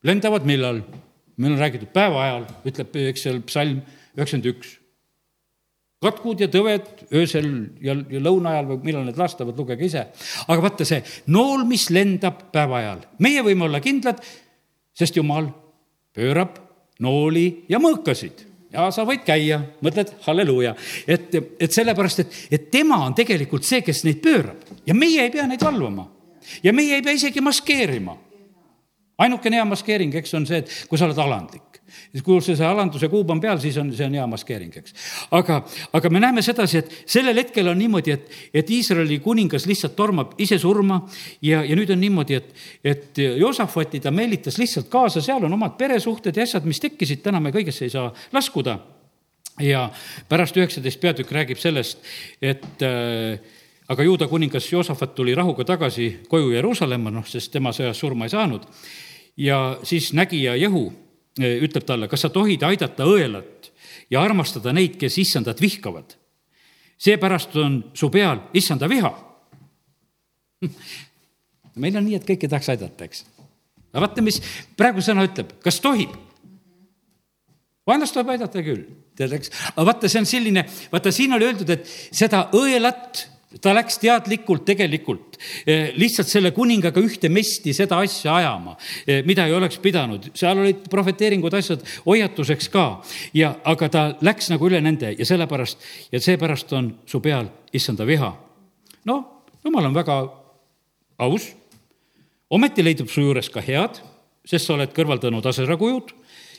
lendavad millal? meil on räägitud päeva ajal, ütleb, eks seal psalm üheksakümmend üks. katkud ja tõved öösel ja, ja lõuna ajal või millal need lastavad, lugege ise. aga vaata see nool, mis lendab päeva ajal, meie võime olla kindlad, sest jumal pöörab nooli ja mõõkasid. Ja sa võid käia, mõtled halleluuja, et, et sellepärast, et, et tema on tegelikult see, kes neid pöörab. Ja meie ei pea neid valvama. Ja meie ei pea isegi maskeerima. ainukene hea maskeering, eks, on see, et kui sa oled alandlik kui see, see alanduse kuub on peal, siis on, see on hea maskeering, eks. aga, aga me näeme sedasi, et sellel hetkel on niimoodi, et, et Iisraeli kuningas lihtsalt tormab ise surma ja, ja nüüd on niimoodi, et, et Joosafati ta meelitas lihtsalt kaasa, seal on omad peresuhted ja asjad, mis tekkisid, täna me kõigesse ei saa laskuda. ja pärast üheksateist peatükk räägib sellest, et äh, aga juuda kuningas Joosafat tuli rahuga tagasi koju Jeruusalemma, noh, sest tema sõjas surma ei saanud. ja siis nägija Jehu ütleb talle, kas sa tohid aidata õelat ja armastada neid, kes issandat vihkavad. seepärast on su peal issanda viha. meil on nii, et kõiki tahaks aidata, eks. aga vaata, mis praegu sõna ütleb, kas tohib? vaenlast tuleb aidata küll, tead, eks, aga vaata, see on selline, vaata, siin oli öeldud, et seda õelat ta läks teadlikult tegelikult eh, lihtsalt selle kuningaga ühte mesti seda asja ajama, eh, mida ei oleks pidanud. seal olid prohveteeringud, asjad hoiatuseks ka ja, aga ta läks nagu üle nende ja sellepärast ja seepärast on su peal issanda viha. noh, jumal on väga aus. ometi leidub su juures ka head, sest sa oled kõrvaldanud aserakujud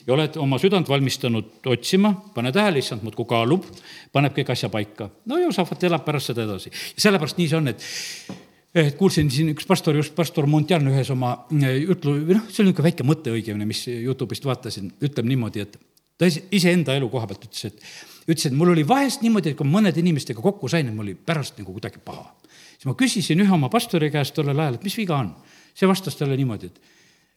ja oled oma südant valmistanud otsima, pane tähele, issand muudkui kaalub, paneb kõik asja paika. no Joosafat elab pärast seda edasi. sellepärast nii see on, et et kuulsin siin üks pastor, just pastor Montjan ühes oma jutlu, või noh, see oli niisugune väike mõte õigemini, mis Youtube'ist vaatasin, ütleb niimoodi, et ta iseenda elu koha pealt ütles, et, ütles, et mul oli vahest niimoodi, et kui mõnede inimestega kokku sain, et mul oli pärast nagu kuidagi paha. siis ma küsisin ühe oma pastori käest tollel ajal, et mis viga on. see vastas talle niimoodi, et,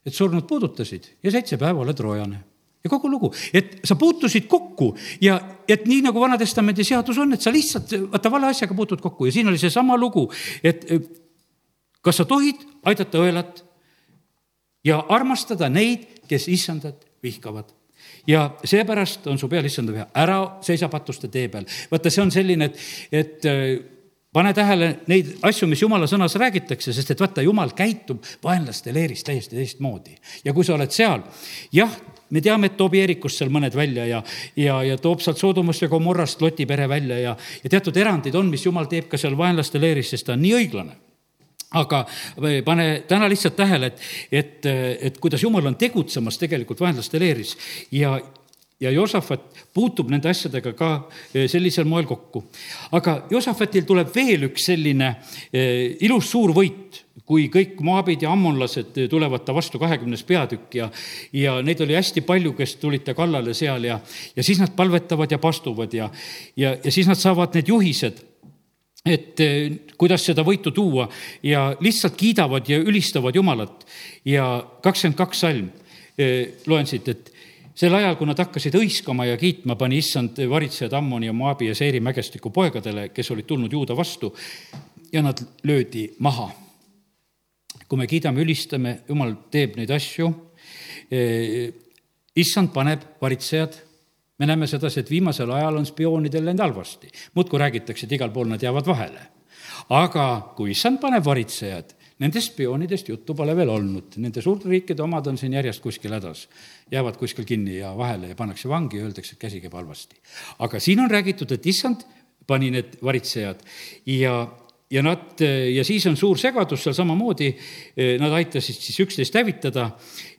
et surnud puudutasid ja seitse päeva oled roojane ja kogu lugu, et sa puutusid kokku ja et nii nagu Vana-testamendi seadus on, et sa lihtsalt vaata vale asjaga puutud kokku ja siin oli seesama lugu, et kas sa tohid aidata õelat ja armastada neid, kes issandat vihkavad ja seepärast on su peal issanda püha, ära seisa patuste tee peal. vaata, see on selline, et, et pane tähele neid asju, mis jumala sõnas räägitakse, sest et vaata, jumal käitub vaenlaste leeris täiesti teistmoodi. ja kui sa oled seal, jah, me teame, et toob Jeerikust seal mõned välja ja, ja, ja toob sealt Sodomast ja Gomorrast Loti pere välja ja, ja teatud erandid on, mis jumal teeb ka seal vaenlaste leeris, sest ta on nii õiglane aga pane täna lihtsalt tähele, et, et, et kuidas jumal on tegutsemas tegelikult vaenlaste leeris ja, ja Josafat puutub nende asjadega ka e, sellisel moel kokku. aga Josafatil tuleb veel üks selline eh, ilus suur võit kui kõik moabid ja ammonlased tulevad ta vastu, kahekümnes peatükk ja, ja neid oli hästi palju, kes tulid ta kallale seal ja, ja siis nad palvetavad ja pastuvad ja, ja, ja siis nad saavad need juhised et eh, kuidas seda võitu tuua ja lihtsalt kiidavad ja ülistavad Jumalat. ja kakskümmend kaks salm, eh, loen siit, et sel ajal, kui nad hakkasid hõiskama ja kiitma, pani issand varitsejad Ammoni ja Moabi ja Seeri mägestiku poegadele, kes olid tulnud juuda vastu ja nad löödi maha. Kui me kiidame, ülistame, Jumal teeb neid asju, eh, issand paneb varitsejad me näeme sedasi, et viimasel ajal on spioonidel läinud halvasti. muudkui räägitakse, et igal pool nad jäävad vahele. aga kui issand paneb varitsejad, nendest spioonidest juttu pole veel olnud, nende suurte riikide omad on siin järjest kuskil hädas. jäävad kuskil kinni ja vahele ja pannakse vangi ja öeldakse, et käsi käib halvasti. aga siin on räägitud, et issand pani need varitsejad ja ja nad, ja siis on suur segadus seal samamoodi, nad aitasid siis üksteist hävitada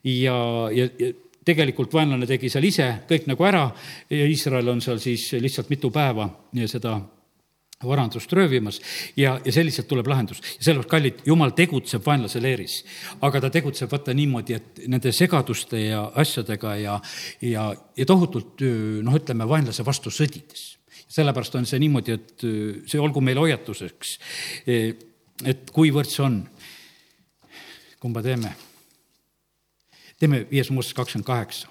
ja, ja, ja tegelikult vaenlane tegi seal ise kõik nagu ära ja Iisrael on seal siis lihtsalt mitu päeva seda varandust röövimas ja, ja selliselt tuleb lahendus. ja sellepärast, kallid, jumal tegutseb vaenlase leeris, aga ta tegutseb vaata niimoodi, et nende segaduste ja asjadega ja, ja, ja tohutult noh, ütleme vaenlase vastu sõdides. Sellepärast on see niimoodi, et see olgu meile hoiatuseks, et kuivõrd see on. kumba teeme? teeme viies Mooses kakskümmend kaheksa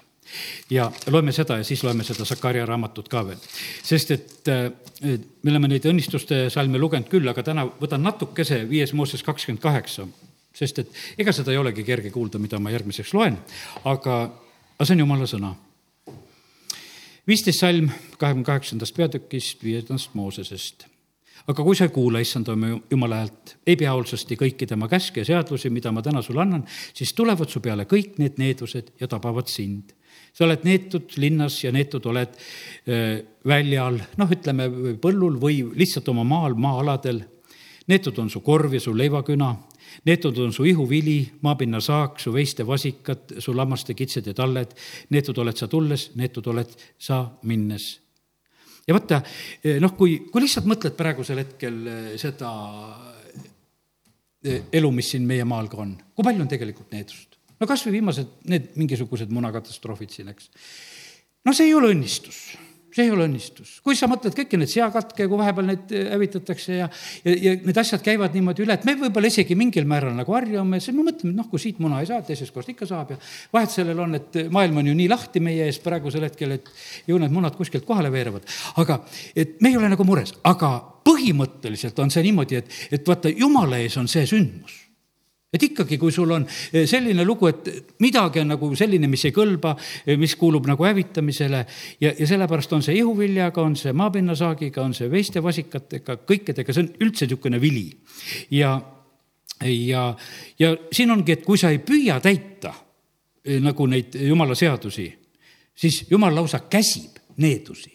ja loeme seda ja siis loeme seda Sakaria raamatut ka veel. sest et me oleme neid õnnistuste salme lugenud küll, aga täna võtan natukese viies Mooses kakskümmend kaheksa, sest et ega seda ei olegi kerge kuulda, mida ma järgmiseks loen, aga, aga see on jumala sõna. Viisteist salm kahekümne kaheksandast peatükist, viiendast Moosesest aga kui sa ei kuula issand oma jumala häält, ei pea hoolsasti kõiki tema käske ja seadusi, mida ma täna sulle annan, siis tulevad su peale kõik need needused ja tabavad sind. sa oled neetud linnas ja neetud oled äh, väljal, noh, ütleme põllul või lihtsalt oma maal, maa-aladel. Neetud on su korv ja su leivaküna, neetud on su ihuvili, maapinna saak, su veiste vasikad, su lammaste kitsed ja talled. neetud oled sa tulles, neetud oled sa minnes ja vaata, eh, noh, kui, kui lihtsalt mõtled praegusel hetkel eh, seda eh, elu, mis siin meie maal ka on, kui palju on tegelikult needust? no kas või viimased, need mingisugused munakatastroofid siin, eks. no see ei ole õnnistus see ei ole õnnistus. kui sa mõtled kõiki neid seakatke, kui vahepeal neid äh, hävitatakse ja, ja, ja need asjad käivad niimoodi üle, et me võib-olla isegi mingil määral nagu harjume, siis me mõtleme, et noh, kui siit muna ei saa, teisest kohast ikka saab ja vahet sellel on, et maailm on ju nii lahti meie ees praegusel hetkel, et ju need munad kuskilt kohale veerevad. aga, et me ei ole nagu mures, aga põhimõtteliselt on see niimoodi, et, et vaata, jumala ees on see sündmus et ikkagi, kui sul on eh, selline lugu, et midagi on nagu selline, mis ei kõlba, eh, mis kuulub nagu hävitamisele ja, ja sellepärast on see ihuviljaga, on see maapinnasaagiga, on see veiste-vasikatega, kõikidega, see on üldse niisugune vili. ja, ja, ja siin ongi, et kui sa ei püüa täita eh, nagu neid jumala seadusi, siis jumal lausa käsib needusi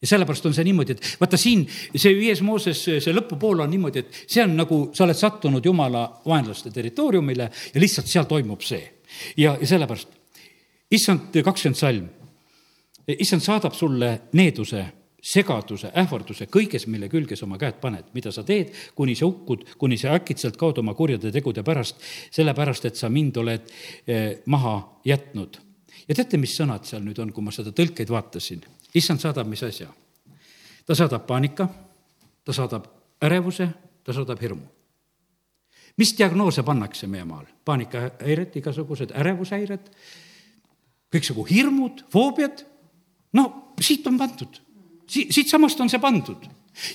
ja sellepärast on see niimoodi, et vaata siin see viies Mooses, see lõpupool on niimoodi, et see on nagu sa oled sattunud jumala vaenlaste territooriumile ja lihtsalt seal toimub see. ja, ja sellepärast issand, kakskümmend salm. issand saadab sulle needuse segaduse, ähvarduse kõiges, mille külge sa oma käed paned, mida sa teed, kuni sa hukkud, kuni sa äkitselt kaod oma kurjade tegude pärast, sellepärast et sa mind oled eh, maha jätnud. ja teate, mis sõnad seal nüüd on, kui ma seda tõlkeid vaatasin? Issand saadab mis asja? ta saadab paanika, ta saadab ärevuse, ta saadab hirmu. mis diagnoose pannakse meie maal? paanikahäired, igasugused ärevushäired, kõiksugu hirmud, foobiad, no siit on pandud si-, siitsamast on see pandud.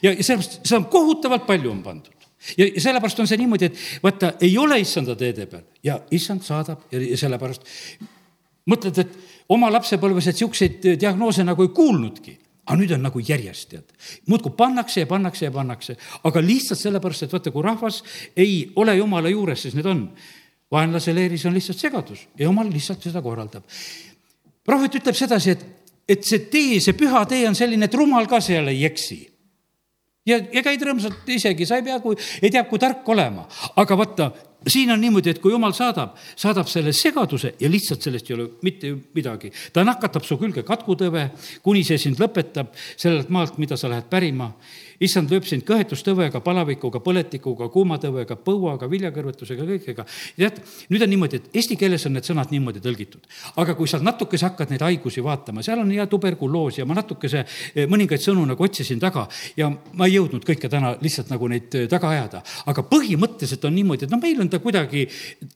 ja, ja sellepärast, seda on kohutavalt palju on pandud ja, sellepärast on see niimoodi, et vaata, ei ole issanda teede peal ja issand saadab ja sellepärast mõtled, et oma lapsepõlves, et niisuguseid diagnoose nagu ei kuulnudki aga nüüd on nagu järjest, tead. muudkui pannakse ja pannakse ja pannakse, aga lihtsalt sellepärast, et vaata, kui rahvas ei ole jumala juures, siis need on. vaenlase leeris on lihtsalt segadus ja jumal lihtsalt seda korraldab. prohvet ütleb sedasi, et et see tee, see püha tee on selline, et rumal ka seal ei eksi. ja, ja käid rõõmsalt isegi, sa ei pea, kui, ei tea, kui tark olema, aga vaata, siin on niimoodi, et kui jumal saadab, saadab selle segaduse ja lihtsalt sellest ei ole mitte midagi. ta nakatab su külge katkutõve, kuni see sind lõpetab sellelt maalt, mida sa lähed pärima issand lööb sind kõhetustõvega, palavikuga, põletikuga, kuumatõvega, põuaga, viljakõrvetusega, kõigega. tead, nüüd on niimoodi, et eesti keeles on need sõnad niimoodi tõlgitud. aga kui sa natukese hakkad neid haigusi vaatama, seal on ja tuberkuloos ja ma natukese eh, mõningaid sõnu nagu otsisin taga ja ma ei jõudnud kõike täna lihtsalt nagu neid eh, taga ajada. aga põhimõtteliselt on niimoodi, et noh, meil on ta kuidagi,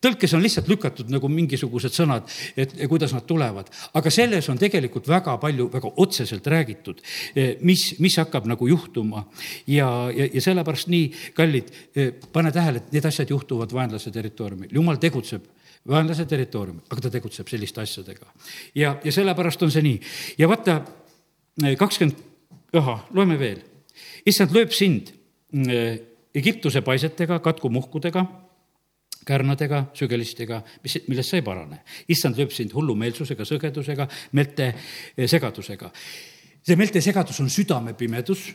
tõlkes on lihtsalt lükatud nagu mingisugused sõnad, et kuidas nad tulevad. aga selles on tegelikult väga palju, väga otseselt räägitud, eh, mis, mis hakkab nagu juhtuma ja, ja, ja sellepärast nii, kallid, eh, pane tähele, et need asjad juhtuvad vaenlase territooriumil, jumal tegutseb vaenlase territooriumil, aga ta tegutseb selliste asjadega. ja, ja sellepärast on see nii. ja vaata, eh, kakskümmend, ahah, loeme veel. issand lööb sind eh, Egiptuse paisetega, katkumuhkudega, kärnadega, sügelistega, mis, millest sa ei parane. issand lööb sind hullumeelsusega, sõgedusega, meelte segadusega. see meelte segadus on südamepimedus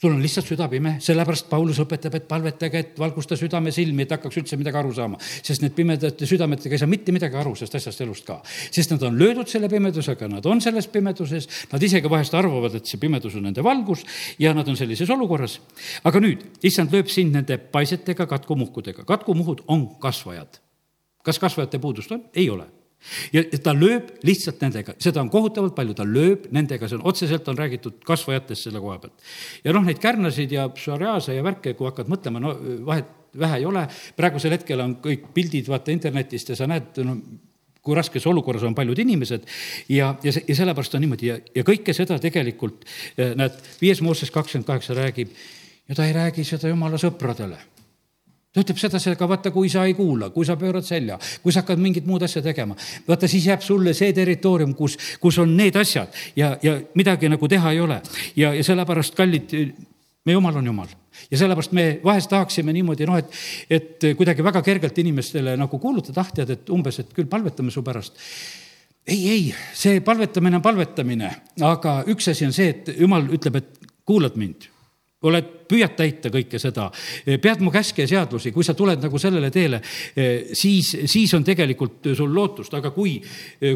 sul on lihtsalt süda pime, sellepärast Paulus õpetab, et palvetage, et valgusta südame silmi, et hakkaks üldse midagi aru saama. sest need pimedate südametega ei saa mitte midagi aru sellest asjast elust ka. sest nad on löödud selle pimedusega, nad on selles pimeduses, nad isegi vahest arvavad, et see pimedus on nende valgus ja nad on sellises olukorras. aga nüüd, issand lööb sind nende paisetega, katkumuhkudega. katkumuhud on kasvajad. kas kasvajate puudust on? ei ole ja ta lööb lihtsalt nendega, seda on kohutavalt palju, ta lööb nendega, see on otseselt on räägitud kasvajatest selle koha pealt. ja noh, neid kärnasid ja psoriaase ja värke, kui hakkad mõtlema, no vahet vähe ei ole, praegusel hetkel on kõik pildid, vaata internetist ja sa näed, no kui raskes olukorras on paljud inimesed. Ja, ja, ja sellepärast on niimoodi. Ja, ja kõike seda tegelikult eh, näed, viies Mooses kakskümmend kaheksa räägib ja ta ei räägi seda jumala sõpradele ta ütleb sedasi, aga vaata, kui sa ei kuula, kui sa pöörad selja, kui sa hakkad mingit muud asja tegema, vaata siis jääb sulle see territoorium, kus, kus on need asjad ja, ja midagi nagu teha ei ole. ja, ja sellepärast, kallid, meie jumal on jumal. Ja sellepärast me vahest tahaksime niimoodi, noh, et, et kuidagi väga kergelt inimestele nagu kuulutada, ah, tead, et umbes, et küll palvetame su pärast. Ei, ei, see palvetamine on palvetamine, aga üks asi on see, et jumal ütleb, et kuulad mind oled, püüad täita kõike seda, pead mu käske ja seadusi, kui sa tuled nagu sellele teele, siis, siis on tegelikult sul lootust, aga kui,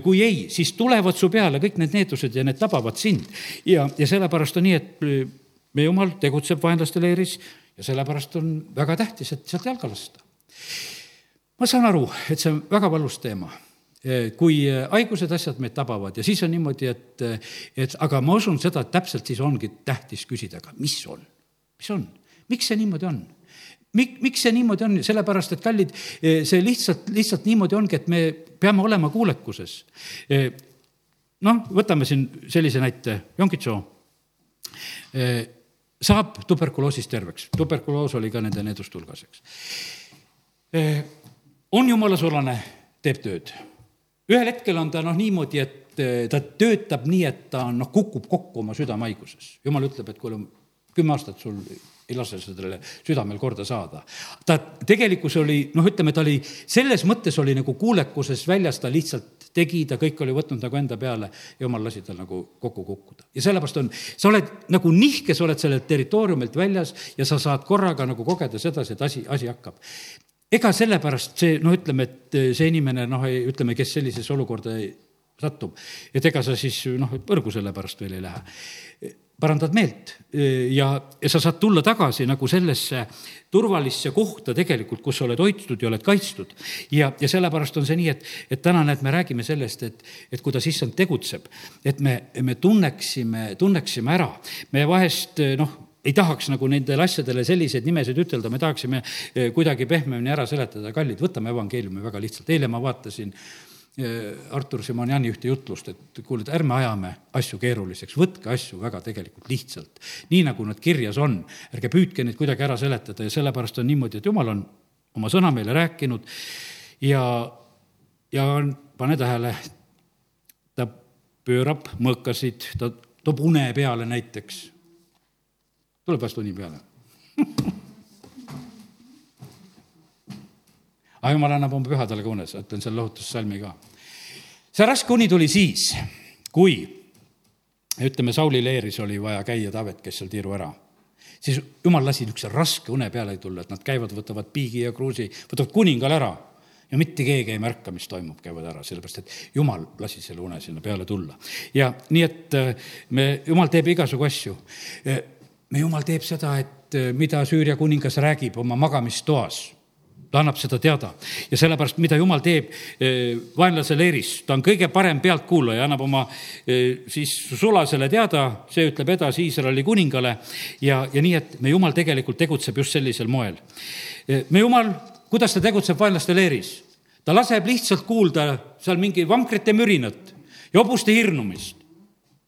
kui ei, siis tulevad su peale kõik need needused ja need tabavad sind. ja, ja sellepärast on nii, et meie jumal tegutseb vaenlaste leeris ja sellepärast on väga tähtis, et sealt jalga lasta. ma saan aru, et see on väga valus teema kui haigused, asjad meid tabavad ja siis on niimoodi, et, et aga ma usun seda, et täpselt siis ongi tähtis küsida, aga mis on mis on, miks see niimoodi on? mik-, miks see niimoodi on, sellepärast et kallid, see lihtsalt, lihtsalt niimoodi ongi, et me peame olema kuulekuses. noh, võtame siin sellise näite, Jonkitso saab tuberkuloosist terveks, tuberkuloos oli ka nende needuste hulgas, eks. on jumala sulane, teeb tööd. ühel hetkel on ta noh, niimoodi, et ta töötab nii, et ta noh, kukub kokku oma südamehaiguses. jumal ütleb, et kuule, kümme aastat sul ei lase sellele südamel korda saada. ta tegelikkus oli, noh, ütleme, ta oli, selles mõttes oli nagu kuulekuses väljas, ta lihtsalt tegi, ta kõik oli võtnud nagu enda peale, jumal lasi tal nagu kokku kukkuda. ja sellepärast on, sa oled nagu nihkes, oled sellelt territooriumilt väljas ja sa saad korraga nagu kogeda sedasi, et asi, asi hakkab. ega sellepärast see, no ütleme, et see inimene, noh, ütleme, kes sellisesse olukorda satub, et ega sa siis noh, põrgu selle pärast veel ei lähe parandad meelt. Ja, sa saad tulla tagasi nagu sellesse turvalisse kohta tegelikult, kus sa oled hoitud ja oled kaitstud. ja, ja sellepärast on see nii, et, et täna näed, me räägime sellest, et, et kuidas issand tegutseb, et me, me tunneksime, tunneksime ära. me vahest noh, ei tahaks nagu nendele asjadele selliseid nimesid ütelda, me tahaksime kuidagi pehmemini ära seletada, kallid, võtame evangeeliumi väga lihtsalt, eile ma vaatasin äh, Artur Simonjani ühte jutlust, et kuule, et ärme ajame asju keeruliseks, võtke asju väga tegelikult lihtsalt. nii, nagu nad kirjas on, ärge püüdke neid kuidagi ära seletada ja sellepärast on niimoodi, et jumal on oma sõna meile rääkinud ja, ja pane tähele, ta pöörab mõõkasid, ta toob une peale näiteks. tuleb vast uni peale aga jumal annab oma pühadele ka unes, ütlen selle lohutussalmi ka. see raske uni tuli siis, kui ütleme, Sauli leeris oli vaja käia Taavet, kes seal tiiru ära siis jumal lasi niisuguse raske une peale tulla, et nad käivad, võtavad piigi ja kruusi, võtavad kuningale ära ja mitte keegi ei märka, mis toimub, käivad ära, sellepärast et jumal lasi selle une sinna peale tulla. ja nii, et äh, me, jumal teeb igasugu asju. Äh, me, jumal teeb seda, et äh, mida Süüria kuningas räägib oma magamistoas ta annab seda teada ja sellepärast, mida jumal teeb eh, vaenlase leeris, ta on kõige parem pealtkuulaja, annab oma eh, siis sulasele teada, see ütleb edasi Iisraeli kuningale ja, ja nii, et me jumal tegelikult tegutseb just sellisel moel. Eh, me jumal, kuidas ta tegutseb vaenlaste leeris? ta laseb lihtsalt kuulda seal mingi vankrite mürinat ja hobuste hirnumist.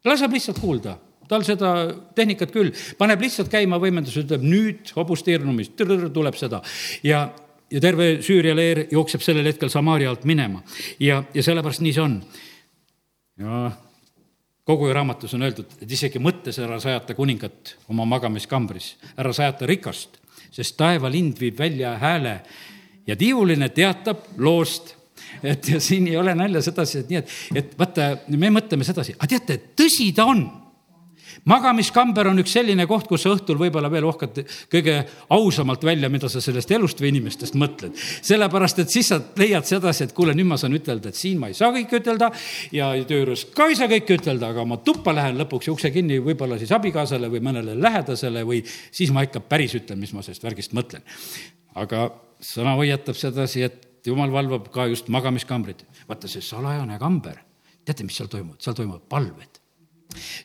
laseb lihtsalt kuulda tal seda tehnikat küll, paneb lihtsalt käima võimendus, ütleb nüüd hobuste hirnumist, tuleb seda ja ja terve Süüria leer jookseb sellel hetkel Samaria alt minema. Ja, ja sellepärast nii see on. ja kogu raamatus on öeldud, et isegi mõttes ära sajata kuningat oma magamiskambris, ära sajata rikast, sest taevalind viib välja hääle ja tiivuline teatab loost. Et ja siin ei ole nalja sedasi, et nii, et, et vaata, me mõtleme sedasi, aga teate, tõsi ta on magamiskamber on üks selline koht, kus sa õhtul võib-olla veel ohkad kõige ausamalt välja, mida sa sellest elust või inimestest mõtled. sellepärast, et siis sa leiad sedasi, et kuule, nüüd ma saan ütelda, et siin ma ei saa kõike ütelda ja töö juures ka ei saa kõike ütelda, aga ma tuppa lähen lõpuks ukse kinni võib-olla siis abikaasale või mõnele lähedasele või siis ma ikka päris ütlen, mis ma sellest värgist mõtlen. aga sõna hoiatab sedasi, et jumal valvab ka just magamiskambrid. vaata, see salajane kamber, teate, mis seal toimub? seal toimuvad palved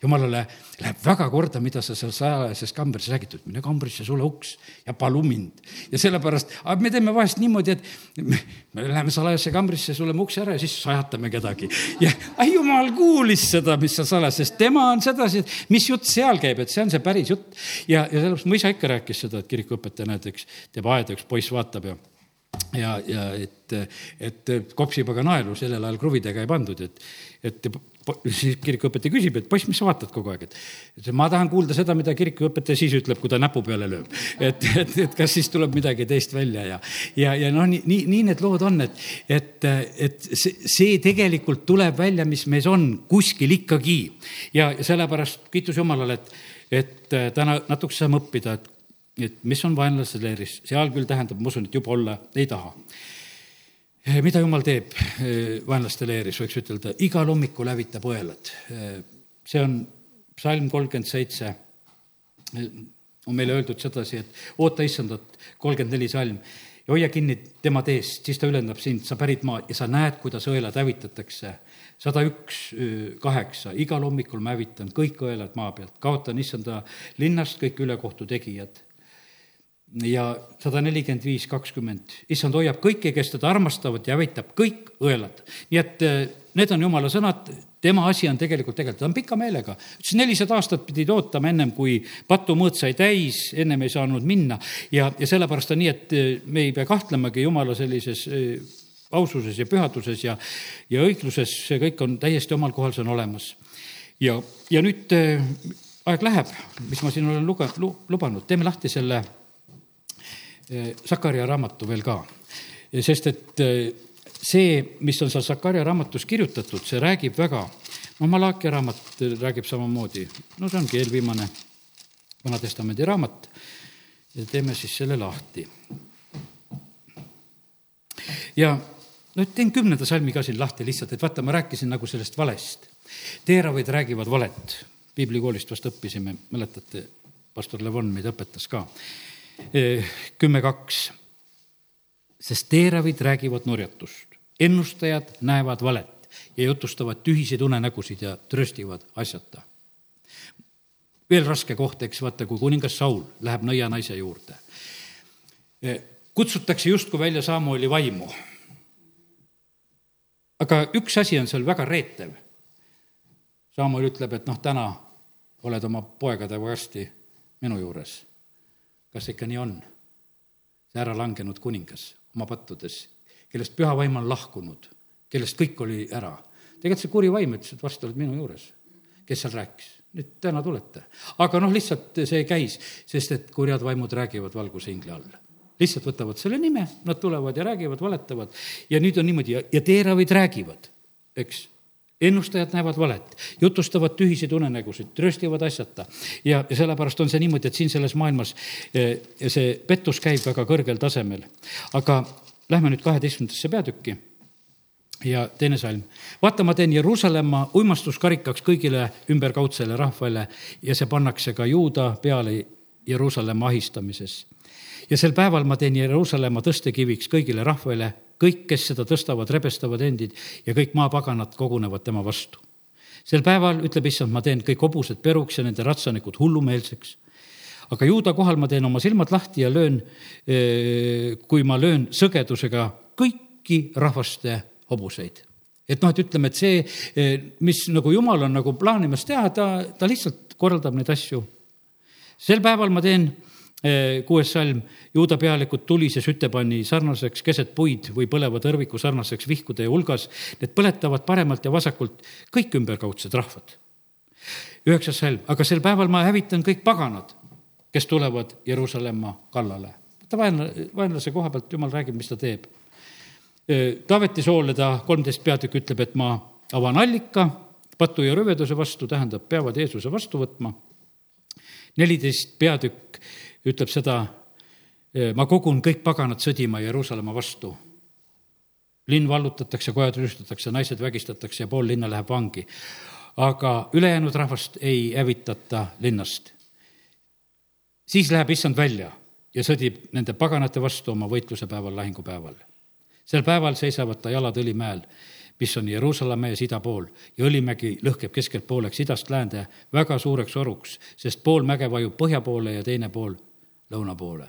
jumalale läheb väga korda, mida sa seal salajases kambris räägid, et mine kambrisse, sule uks ja palu mind. ja sellepärast, aga me teeme vahest niimoodi, et me, me läheme salajasse kambrisse, suleme ukse ära ja siis sajatame kedagi. ja ai, jumal kuulis seda, mis seal salajas, sest tema on sedasi, et mis jutt seal käib, et see on see päris jutt. ja, ja sellepärast mu isa ikka rääkis seda, et kirikuõpetaja, näed, üks teeb aeda, üks poiss vaatab ja ja, ja et, et kopsipaga naelu sellel ajal kruvidega ei pandud, et, et siis kirikuõpetaja küsib, et poiss, mis sa vaatad kogu aeg, et, ma tahan kuulda seda, mida kirikuõpetaja siis ütleb, kui ta näpu peale lööb. et, et, et kas siis tuleb midagi teist välja ja, ja, ja noh, nii, nii, nii need lood on, et, et, et see, see tegelikult tuleb välja, mis meis on kuskil ikkagi. ja, sellepärast kiitus Jumalale, et, et täna natuke saame õppida, et, et mis on vaenlase leeris, seal küll tähendab, ma usun, et juba olla ei taha. Eh, mida jumal teeb eh, vaenlaste leeris, võiks ütelda, igal hommikul hävitab õelad. Eh, see on psalm kolmkümmend seitse, on meile öeldud sedasi, et oota issandat, kolmkümmend neli salm, ja hoia kinni tema teest, siis ta ülendab sind, sa pärid maa ja sa näed, kuidas õelad hävitatakse. sada üks, kaheksa, igal hommikul ma hävitan kõik õelad maa pealt, kaotan issanda linnast kõik ülekohtu tegijad ja sada nelikümmend viis, kakskümmend, issand hoiab kõiki, kes teda armastavad ja hävitab kõik õelad. nii et eh, need on jumala sõnad, tema asi on tegelikult tegeleda, ta on pika meelega. ütles nelisada aastat pidid ootama ennem, kui patumõõt sai täis, ennem ei saanud minna. Ja, ja sellepärast on nii, et eh, me ei pea kahtlemagi jumala sellises eh, aususes ja pühaduses ja, ja õigluses, see kõik on täiesti omal kohal, see on olemas. ja, ja nüüd aeg läheb, mis ma siin olen luge-, lubanud, teeme lahti selle Sakaria raamatu veel ka. sest et eh, see, mis on seal Sakaria raamatus kirjutatud, see räägib väga, no Malachi raamat räägib samamoodi, no see ongi eelviimane Vana-testamendi raamat ja teeme siis selle lahti. ja no teen kümnenda salmi ka siin lahti lihtsalt, et vaata, ma rääkisin nagu sellest valest. teeravaid räägivad valet, piiblikoolist vast õppisime, mäletate, pastor Levon meid õpetas ka. Kümme kaks, sest teeravid räägivad nurjatust, ennustajad näevad valet ja jutustavad tühiseid unenägusid ja tröstivad asjata veel raske koht, eks vaata, kui kuningas Saul läheb nõianaise juurde. kutsutakse justkui välja Samueli vaimu. aga üks asi on seal väga reetev. Samuel ütleb, et noh, täna oled oma poegadega varsti minu juures. Kas ikka nii on? see ära langenud kuningas oma pattudes, kellest püha vaim on lahkunud, kellest kõik oli ära. tegelikult see kuri vaim ütles, et varsti oled minu juures. kes seal rääkis? nüüd täna tulete. aga noh, lihtsalt see käis, sest et kurjad vaimud räägivad valguse ingli all. lihtsalt võtavad selle nime, nad tulevad ja räägivad, valetavad ja nüüd on niimoodi ja, ja teeravid räägivad, eks ennustajad näevad valet, jutustavad tühiseid unenägusid, tröstivad asjata. ja, ja sellepärast on see niimoodi, et siin selles maailmas eh, see pettus käib väga kõrgel tasemel. aga lähme nüüd kaheteistkümnendasse peatükki ja teine salm. vaata, ma teen Jeruusalemma uimastuskarikaks kõigile ümberkaudsele rahvale ja see pannakse ka juuda peale Jeruusalemma ahistamises. ja sel päeval ma teen Jeruusalemma tõstekiviks kõigile rahvale, kõik, kes seda tõstavad, rebestavad endid ja kõik maapaganad kogunevad tema vastu. sel päeval, ütleb issand, ma teen kõik hobused peruks ja nende ratsanikud hullumeelseks aga juuda kohal ma teen oma silmad lahti ja löön, eh, kui ma löön sõgedusega kõiki rahvaste hobuseid et noh, et ütleme, et see, eh, mis nagu jumal on nagu plaanimas teha, ta, ta lihtsalt korraldab neid asju. sel päeval ma teen eh, kuues salm, juuda pealikud tulise sütepanni sarnaseks keset puid või põleva tõrviku sarnaseks vihkude hulgas. Need põletavad paremalt ja vasakult kõik ümberkaudsed rahvad. üheksas salm, aga sel päeval ma hävitan kõik paganad, kes tulevad Jeruusalemma kallale. vaata vaenlase, vaenlase koha pealt jumal räägib, mis ta teeb Taaveti soole ta kolmteist peatükk ütleb, et ma avan allika patu ja rõveduse vastu, tähendab, peavad Jeesuse vastu võtma. neliteist peatükk ütleb seda, ma kogun kõik paganad sõdima Jeruusalemma vastu. linn vallutatakse, kojad rüüstatakse, naised vägistatakse ja pool linna läheb vangi. aga ülejäänud rahvast ei hävitata linnast. siis läheb issand välja ja sõdib nende paganate vastu oma võitluse päeval, lahingupäeval sel päeval seisavad ta jalad Õlimäel, mis on Jeruusalemma ees ida pool ja Õlimägi lõhkeb keskelt pooleks idast läände väga suureks oruks, sest pool mäge vajub põhja poole ja teine pool lõuna poole.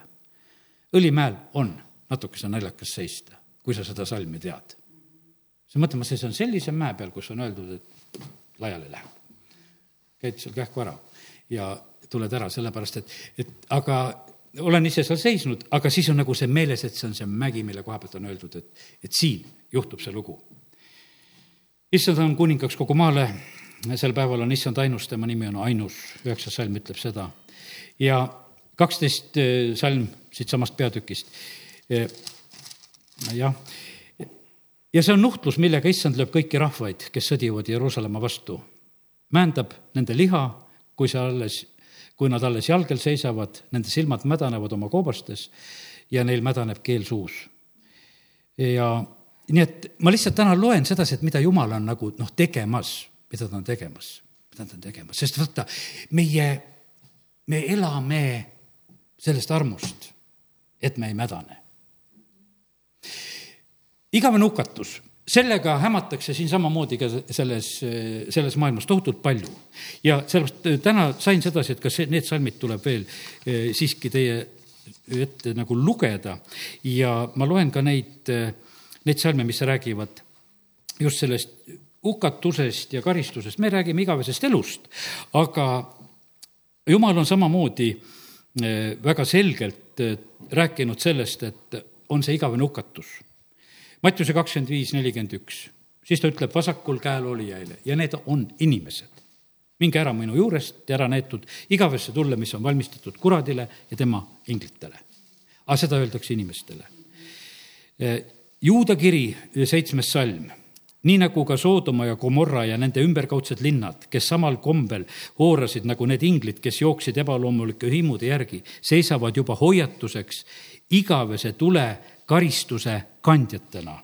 Õlimäel on natukese naljakas seista, kui sa seda salmi tead. sa mõtled, ma seisan sellise mäe peal, kus on öeldud, et laiali läheb. käid seal kähku ära ja tuled ära, sellepärast et, et aga olen ise seal seisnud, aga siis on nagu see meeles, et see on see mägi, mille koha pealt on öeldud, et, et siin juhtub see lugu. issand on kuningaks kogu maale, sel päeval on issand ainus, tema nimi on ainus, üheksas salm ütleb seda. ja kaksteist eh, salm siitsamast peatükist. Eh, jah, ja see on nuhtlus, millega issand lööb kõiki rahvaid, kes sõdivad Jeruusalemma vastu. määndab nende liha, kui see alles kui nad alles jalgel seisavad, nende silmad mädanevad oma koobastes ja neil mädaneb keel suus. ja nii et ma lihtsalt täna loen sedasi, et mida Jumal on nagu noh, tegemas, mida ta on tegemas, mida ta on tegemas, sest vaata, meie, me elame sellest armust, et me ei mädane. igavene hukatus sellega hämatakse siin samamoodi ka selles, selles maailmas tohutult palju. ja sellepärast äh, täna sain sedasi, et kas need salmid tuleb veel äh, siiski teie ette nagu lugeda ja ma loen ka neid, äh, neid salme, mis räägivad just sellest hukatusest ja karistusest, me räägime igavesest elust, aga jumal on samamoodi väga selgelt rääkinud sellest, et on see igavene hukatus Mattiuse kakskümmend viis, nelikümmend üks, siis ta ütleb vasakul käel olijaile ja need on inimesed. minge ära minu juurest ja ära neetud igavesse tulle, mis on valmistatud kuradile ja tema inglitele. aga seda öeldakse inimestele. Juuda kiri, seitsmes salm nii nagu ka Soodoma ja Gomorra ja nende ümberkaudsed linnad, kes samal kombel hoorasid nagu need inglid, kes jooksid ebaloomulike himude järgi, seisavad juba hoiatuseks igavese tule karistuse kandjatena.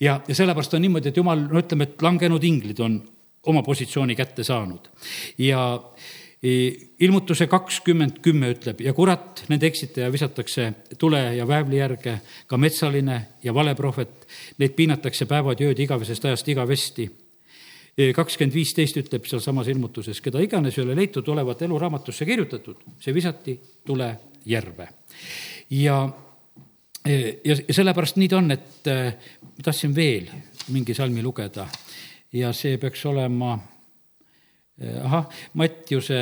ja, ja sellepärast on niimoodi, et jumal, no ütleme, et langenud inglid on oma positsiooni kätte saanud ja ilmutuse kakskümmend kümme ütleb ja kurat, nende eksitaja visatakse tule ja väävli järge, ka metsaline ja valeprohvet, neid piinatakse päevad ja ööd igavesest ajast igavesti. kakskümmend viisteist ütleb sealsamas ilmutuses, keda iganes ei ole leitud olevat eluraamatusse kirjutatud, see visati tule järve. ja, ja, ja sellepärast nii ta on, et tahtsin veel mingi salmi lugeda ja see peaks olema ahah, Mattiuse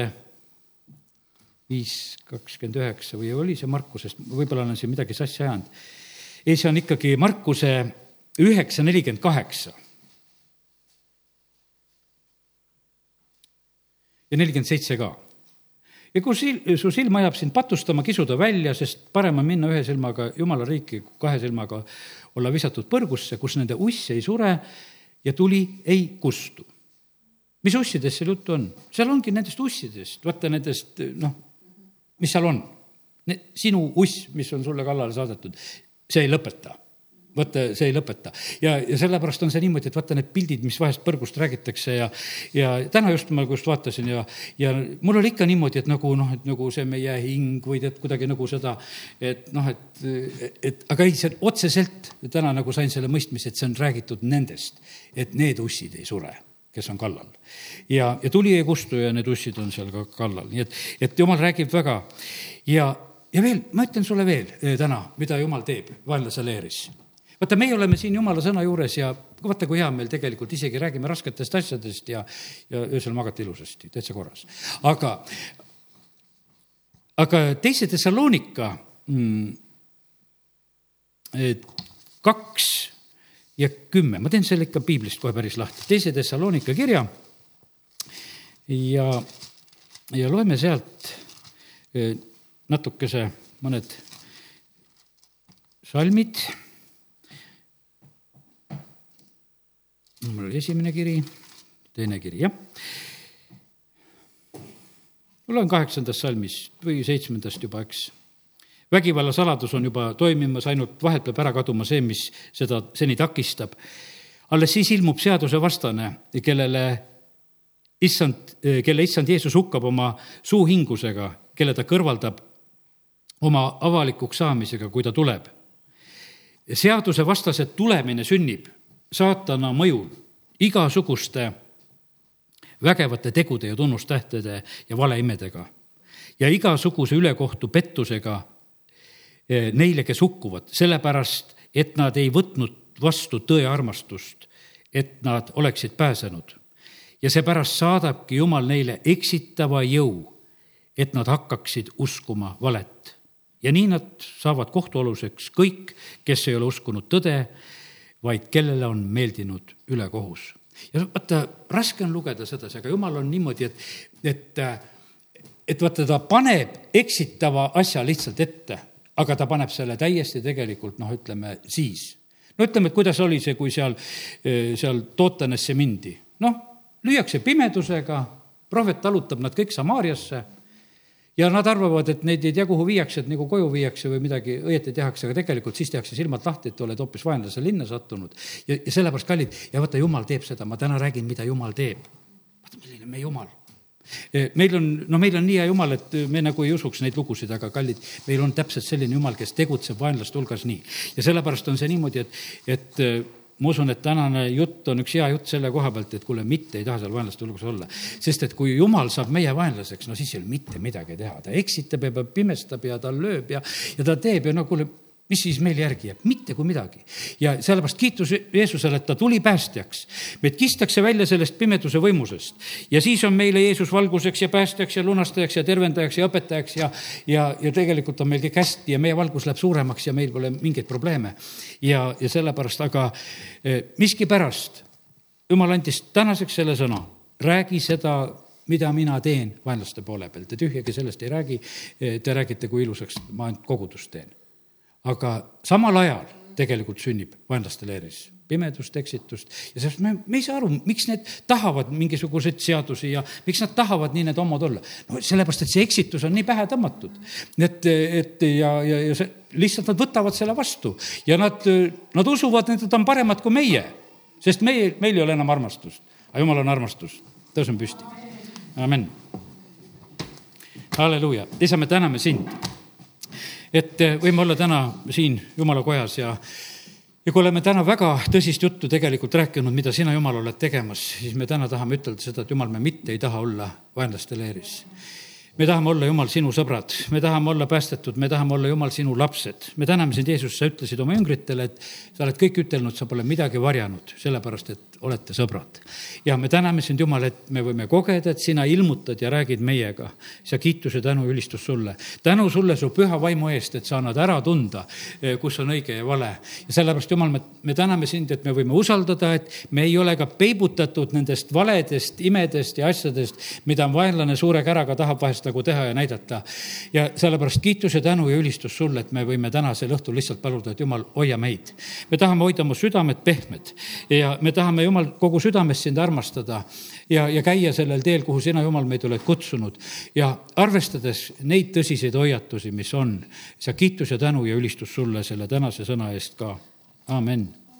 viis kakskümmend üheksa või oli see Markusest, võib-olla olen siin midagi sassi ajanud. ei, see on ikkagi Markuse üheksa nelikümmend kaheksa. ja nelikümmend seitse ka. ja kui sil-, su silm ajab sind patustama, kisuda välja, sest parem on minna ühe silmaga jumala riiki, kui kahe silmaga olla visatud põrgusse, kus nende uss ei sure ja tuli ei kustu mis ussidest seal juttu on? seal ongi nendest ussidest, vaata nendest noh, mis seal on. sinu uss, mis on sulle kallale saadetud, see ei lõpeta vaata, see ei lõpeta. ja, ja sellepärast on see niimoodi, et vaata need pildid, mis vahest põrgust räägitakse ja, ja täna just ma just vaatasin ja, ja mul oli ikka niimoodi, et nagu noh, et nagu see meie hing või tead kuidagi nagu seda, et noh, et, et aga ei, see otseselt täna nagu sain selle mõistmise, et see on räägitud nendest, et need ussid ei sure kes on kallal. ja, ja tuli ei kustu ja need ussid on seal ka kallal, nii et, et jumal räägib väga. ja, ja veel, ma ütlen sulle veel eh, täna, mida jumal teeb vaenlase leeris. vaata, meie oleme siin jumala sõna juures ja vaata, kui hea meil tegelikult isegi räägime rasketest asjadest ja, ja öösel magate ilusasti, täitsa korras. aga, aga teise Thessalonika mm, kaks ja kümme, ma teen selle ikka piiblist kohe päris lahti, teise Thessalonika kirja ja, ja loeme sealt natukese mõned salmid. mul oli esimene kiri, teine kiri, jah. ma loen kaheksandast salmist või seitsmendast juba, eks vägivalla saladus on juba toimimas, ainult vahelt peab ära kaduma see, mis seda seni takistab. alles siis ilmub seadusevastane, kellele issand, kelle issand Jeesus hukkab oma suuhingusega, kelle ta kõrvaldab oma avalikuks saamisega, kui ta tuleb. seadusevastase tulemine sünnib saatana mõjul igasuguste vägevate tegude ja tunnustähtede ja valeimedega ja igasuguse ülekohtu pettusega neile, kes hukkuvad, sellepärast et nad ei võtnud vastu tõe armastust, et nad oleksid pääsenud. ja seepärast saadabki Jumal neile eksitava jõu, et nad hakkaksid uskuma valet. ja nii nad saavad kohtualuseks kõik, kes ei ole uskunud tõde, vaid kellele on meeldinud ülekohus. ja vaata, raske on lugeda sedasi, aga Jumal on niimoodi, et, et et vaata, ta paneb eksitava asja lihtsalt ette aga ta paneb selle täiesti tegelikult noh, ütleme siis. no ütleme, et kuidas oli see, kui seal, eh, seal Tootanesse mindi. noh, lüüakse pimedusega, prohvet talutab nad kõik Samaariasse ja nad arvavad, et neid ei tea, kuhu viiakse, et nagu koju viiakse või midagi õieti tehakse, aga tegelikult siis tehakse silmad lahti, et oled hoopis vaenlase linna sattunud. ja, ja sellepärast, kallid, ja vaata, jumal teeb seda, ma täna räägin, mida jumal teeb. vaata, milline meie jumal meil on, no meil on nii hea jumal, et me nagu ei usuks neid lugusid, aga kallid, meil on täpselt selline jumal, kes tegutseb vaenlaste hulgas nii. ja sellepärast on see niimoodi, et, et eh, ma usun, et tänane jutt on üks hea jutt selle koha pealt, et kuule, mitte ei taha seal vaenlaste hulgas olla. sest et kui jumal saab meie vaenlaseks, no siis ei ole mitte midagi teha, ta eksitab ja pimestab ja ta lööb ja, ja ta teeb ja no kuule mis siis meil järgi jääb? mitte kui midagi. ja sellepärast kiitus Jeesusele, et ta tuli päästjaks. meid kistakse välja sellest pimeduse võimusest ja siis on meile Jeesus valguseks ja päästjaks ja lunastajaks ja tervendajaks ja õpetajaks ja, ja, ja tegelikult on meil kõik hästi ja meie valgus läheb suuremaks ja meil pole mingeid probleeme. ja, ja sellepärast, aga eh, miskipärast jumal andis tänaseks selle sõna, räägi seda mida mina teen vaenlaste poole peal, te tühjagi sellest ei räägi, eh, te räägite, kui ilusaks ma ainult kogudust teen aga samal ajal tegelikult sünnib vaenlaste leeris pimedust, eksitust ja sellest me, me ei saa aru, miks need tahavad mingisuguseid seadusi ja miks nad tahavad nii need homod olla. no sellepärast, et see eksitus on nii pähe tõmmatud, et, et ja, ja, ja see lihtsalt nad võtavad selle vastu ja nad, nad usuvad, et nad on paremad kui meie, sest meie, meil ei ole enam armastust, aga jumal on armastus. tõuseme püsti. amin. halleluuja, isa, me täname sind, et võime olla täna siin jumala kojas ja ja kui oleme täna väga tõsist juttu tegelikult rääkinud, mida sina, Jumal, oled tegemas, siis me täna tahame ütelda seda, et Jumal, me mitte ei taha olla vaenlaste leeris. Me tahame olla, Jumal, sinu sõbrad, me tahame olla päästetud, me tahame olla, Jumal, sinu lapsed. me täname sind, Jeesus, sa ütlesid oma jüngritele, et sa oled kõik ütelnud, sa pole midagi varjanud, sellepärast et olete sõbrad. ja me täname sind, Jumal, et me võime kogeda, et sina ilmutad ja räägid meiega. sa kiituse, tänu, ülistus sulle. tänu sulle su püha vaimu eest, et sa annad ära tunda, eh, kus on õige ja vale. ja sellepärast, Jumal, me, me täname sind, et me võime usaldada, et me ei ole ka peibutatud nendest valedest imedest ja asjadest, mida vaenlane suure käraga tahab vahest nagu teha ja näidata. ja sellepärast kiitus ja tänu ja ülistus sulle, et me võime tänasel õhtul lihtsalt paluda, et Jumal, hoia meid. me tahame hoida mu südamed pehmed ja me tahame, Jumal, kogu südamest sind armastada ja, ja käia sellel teel, kuhu sina, Jumal, meid oled kutsunud. ja arvestades neid tõsiseid hoiatusi, mis on, sa kiitus ja tänu ja ülistus sulle selle tänase sõna eest ka. amin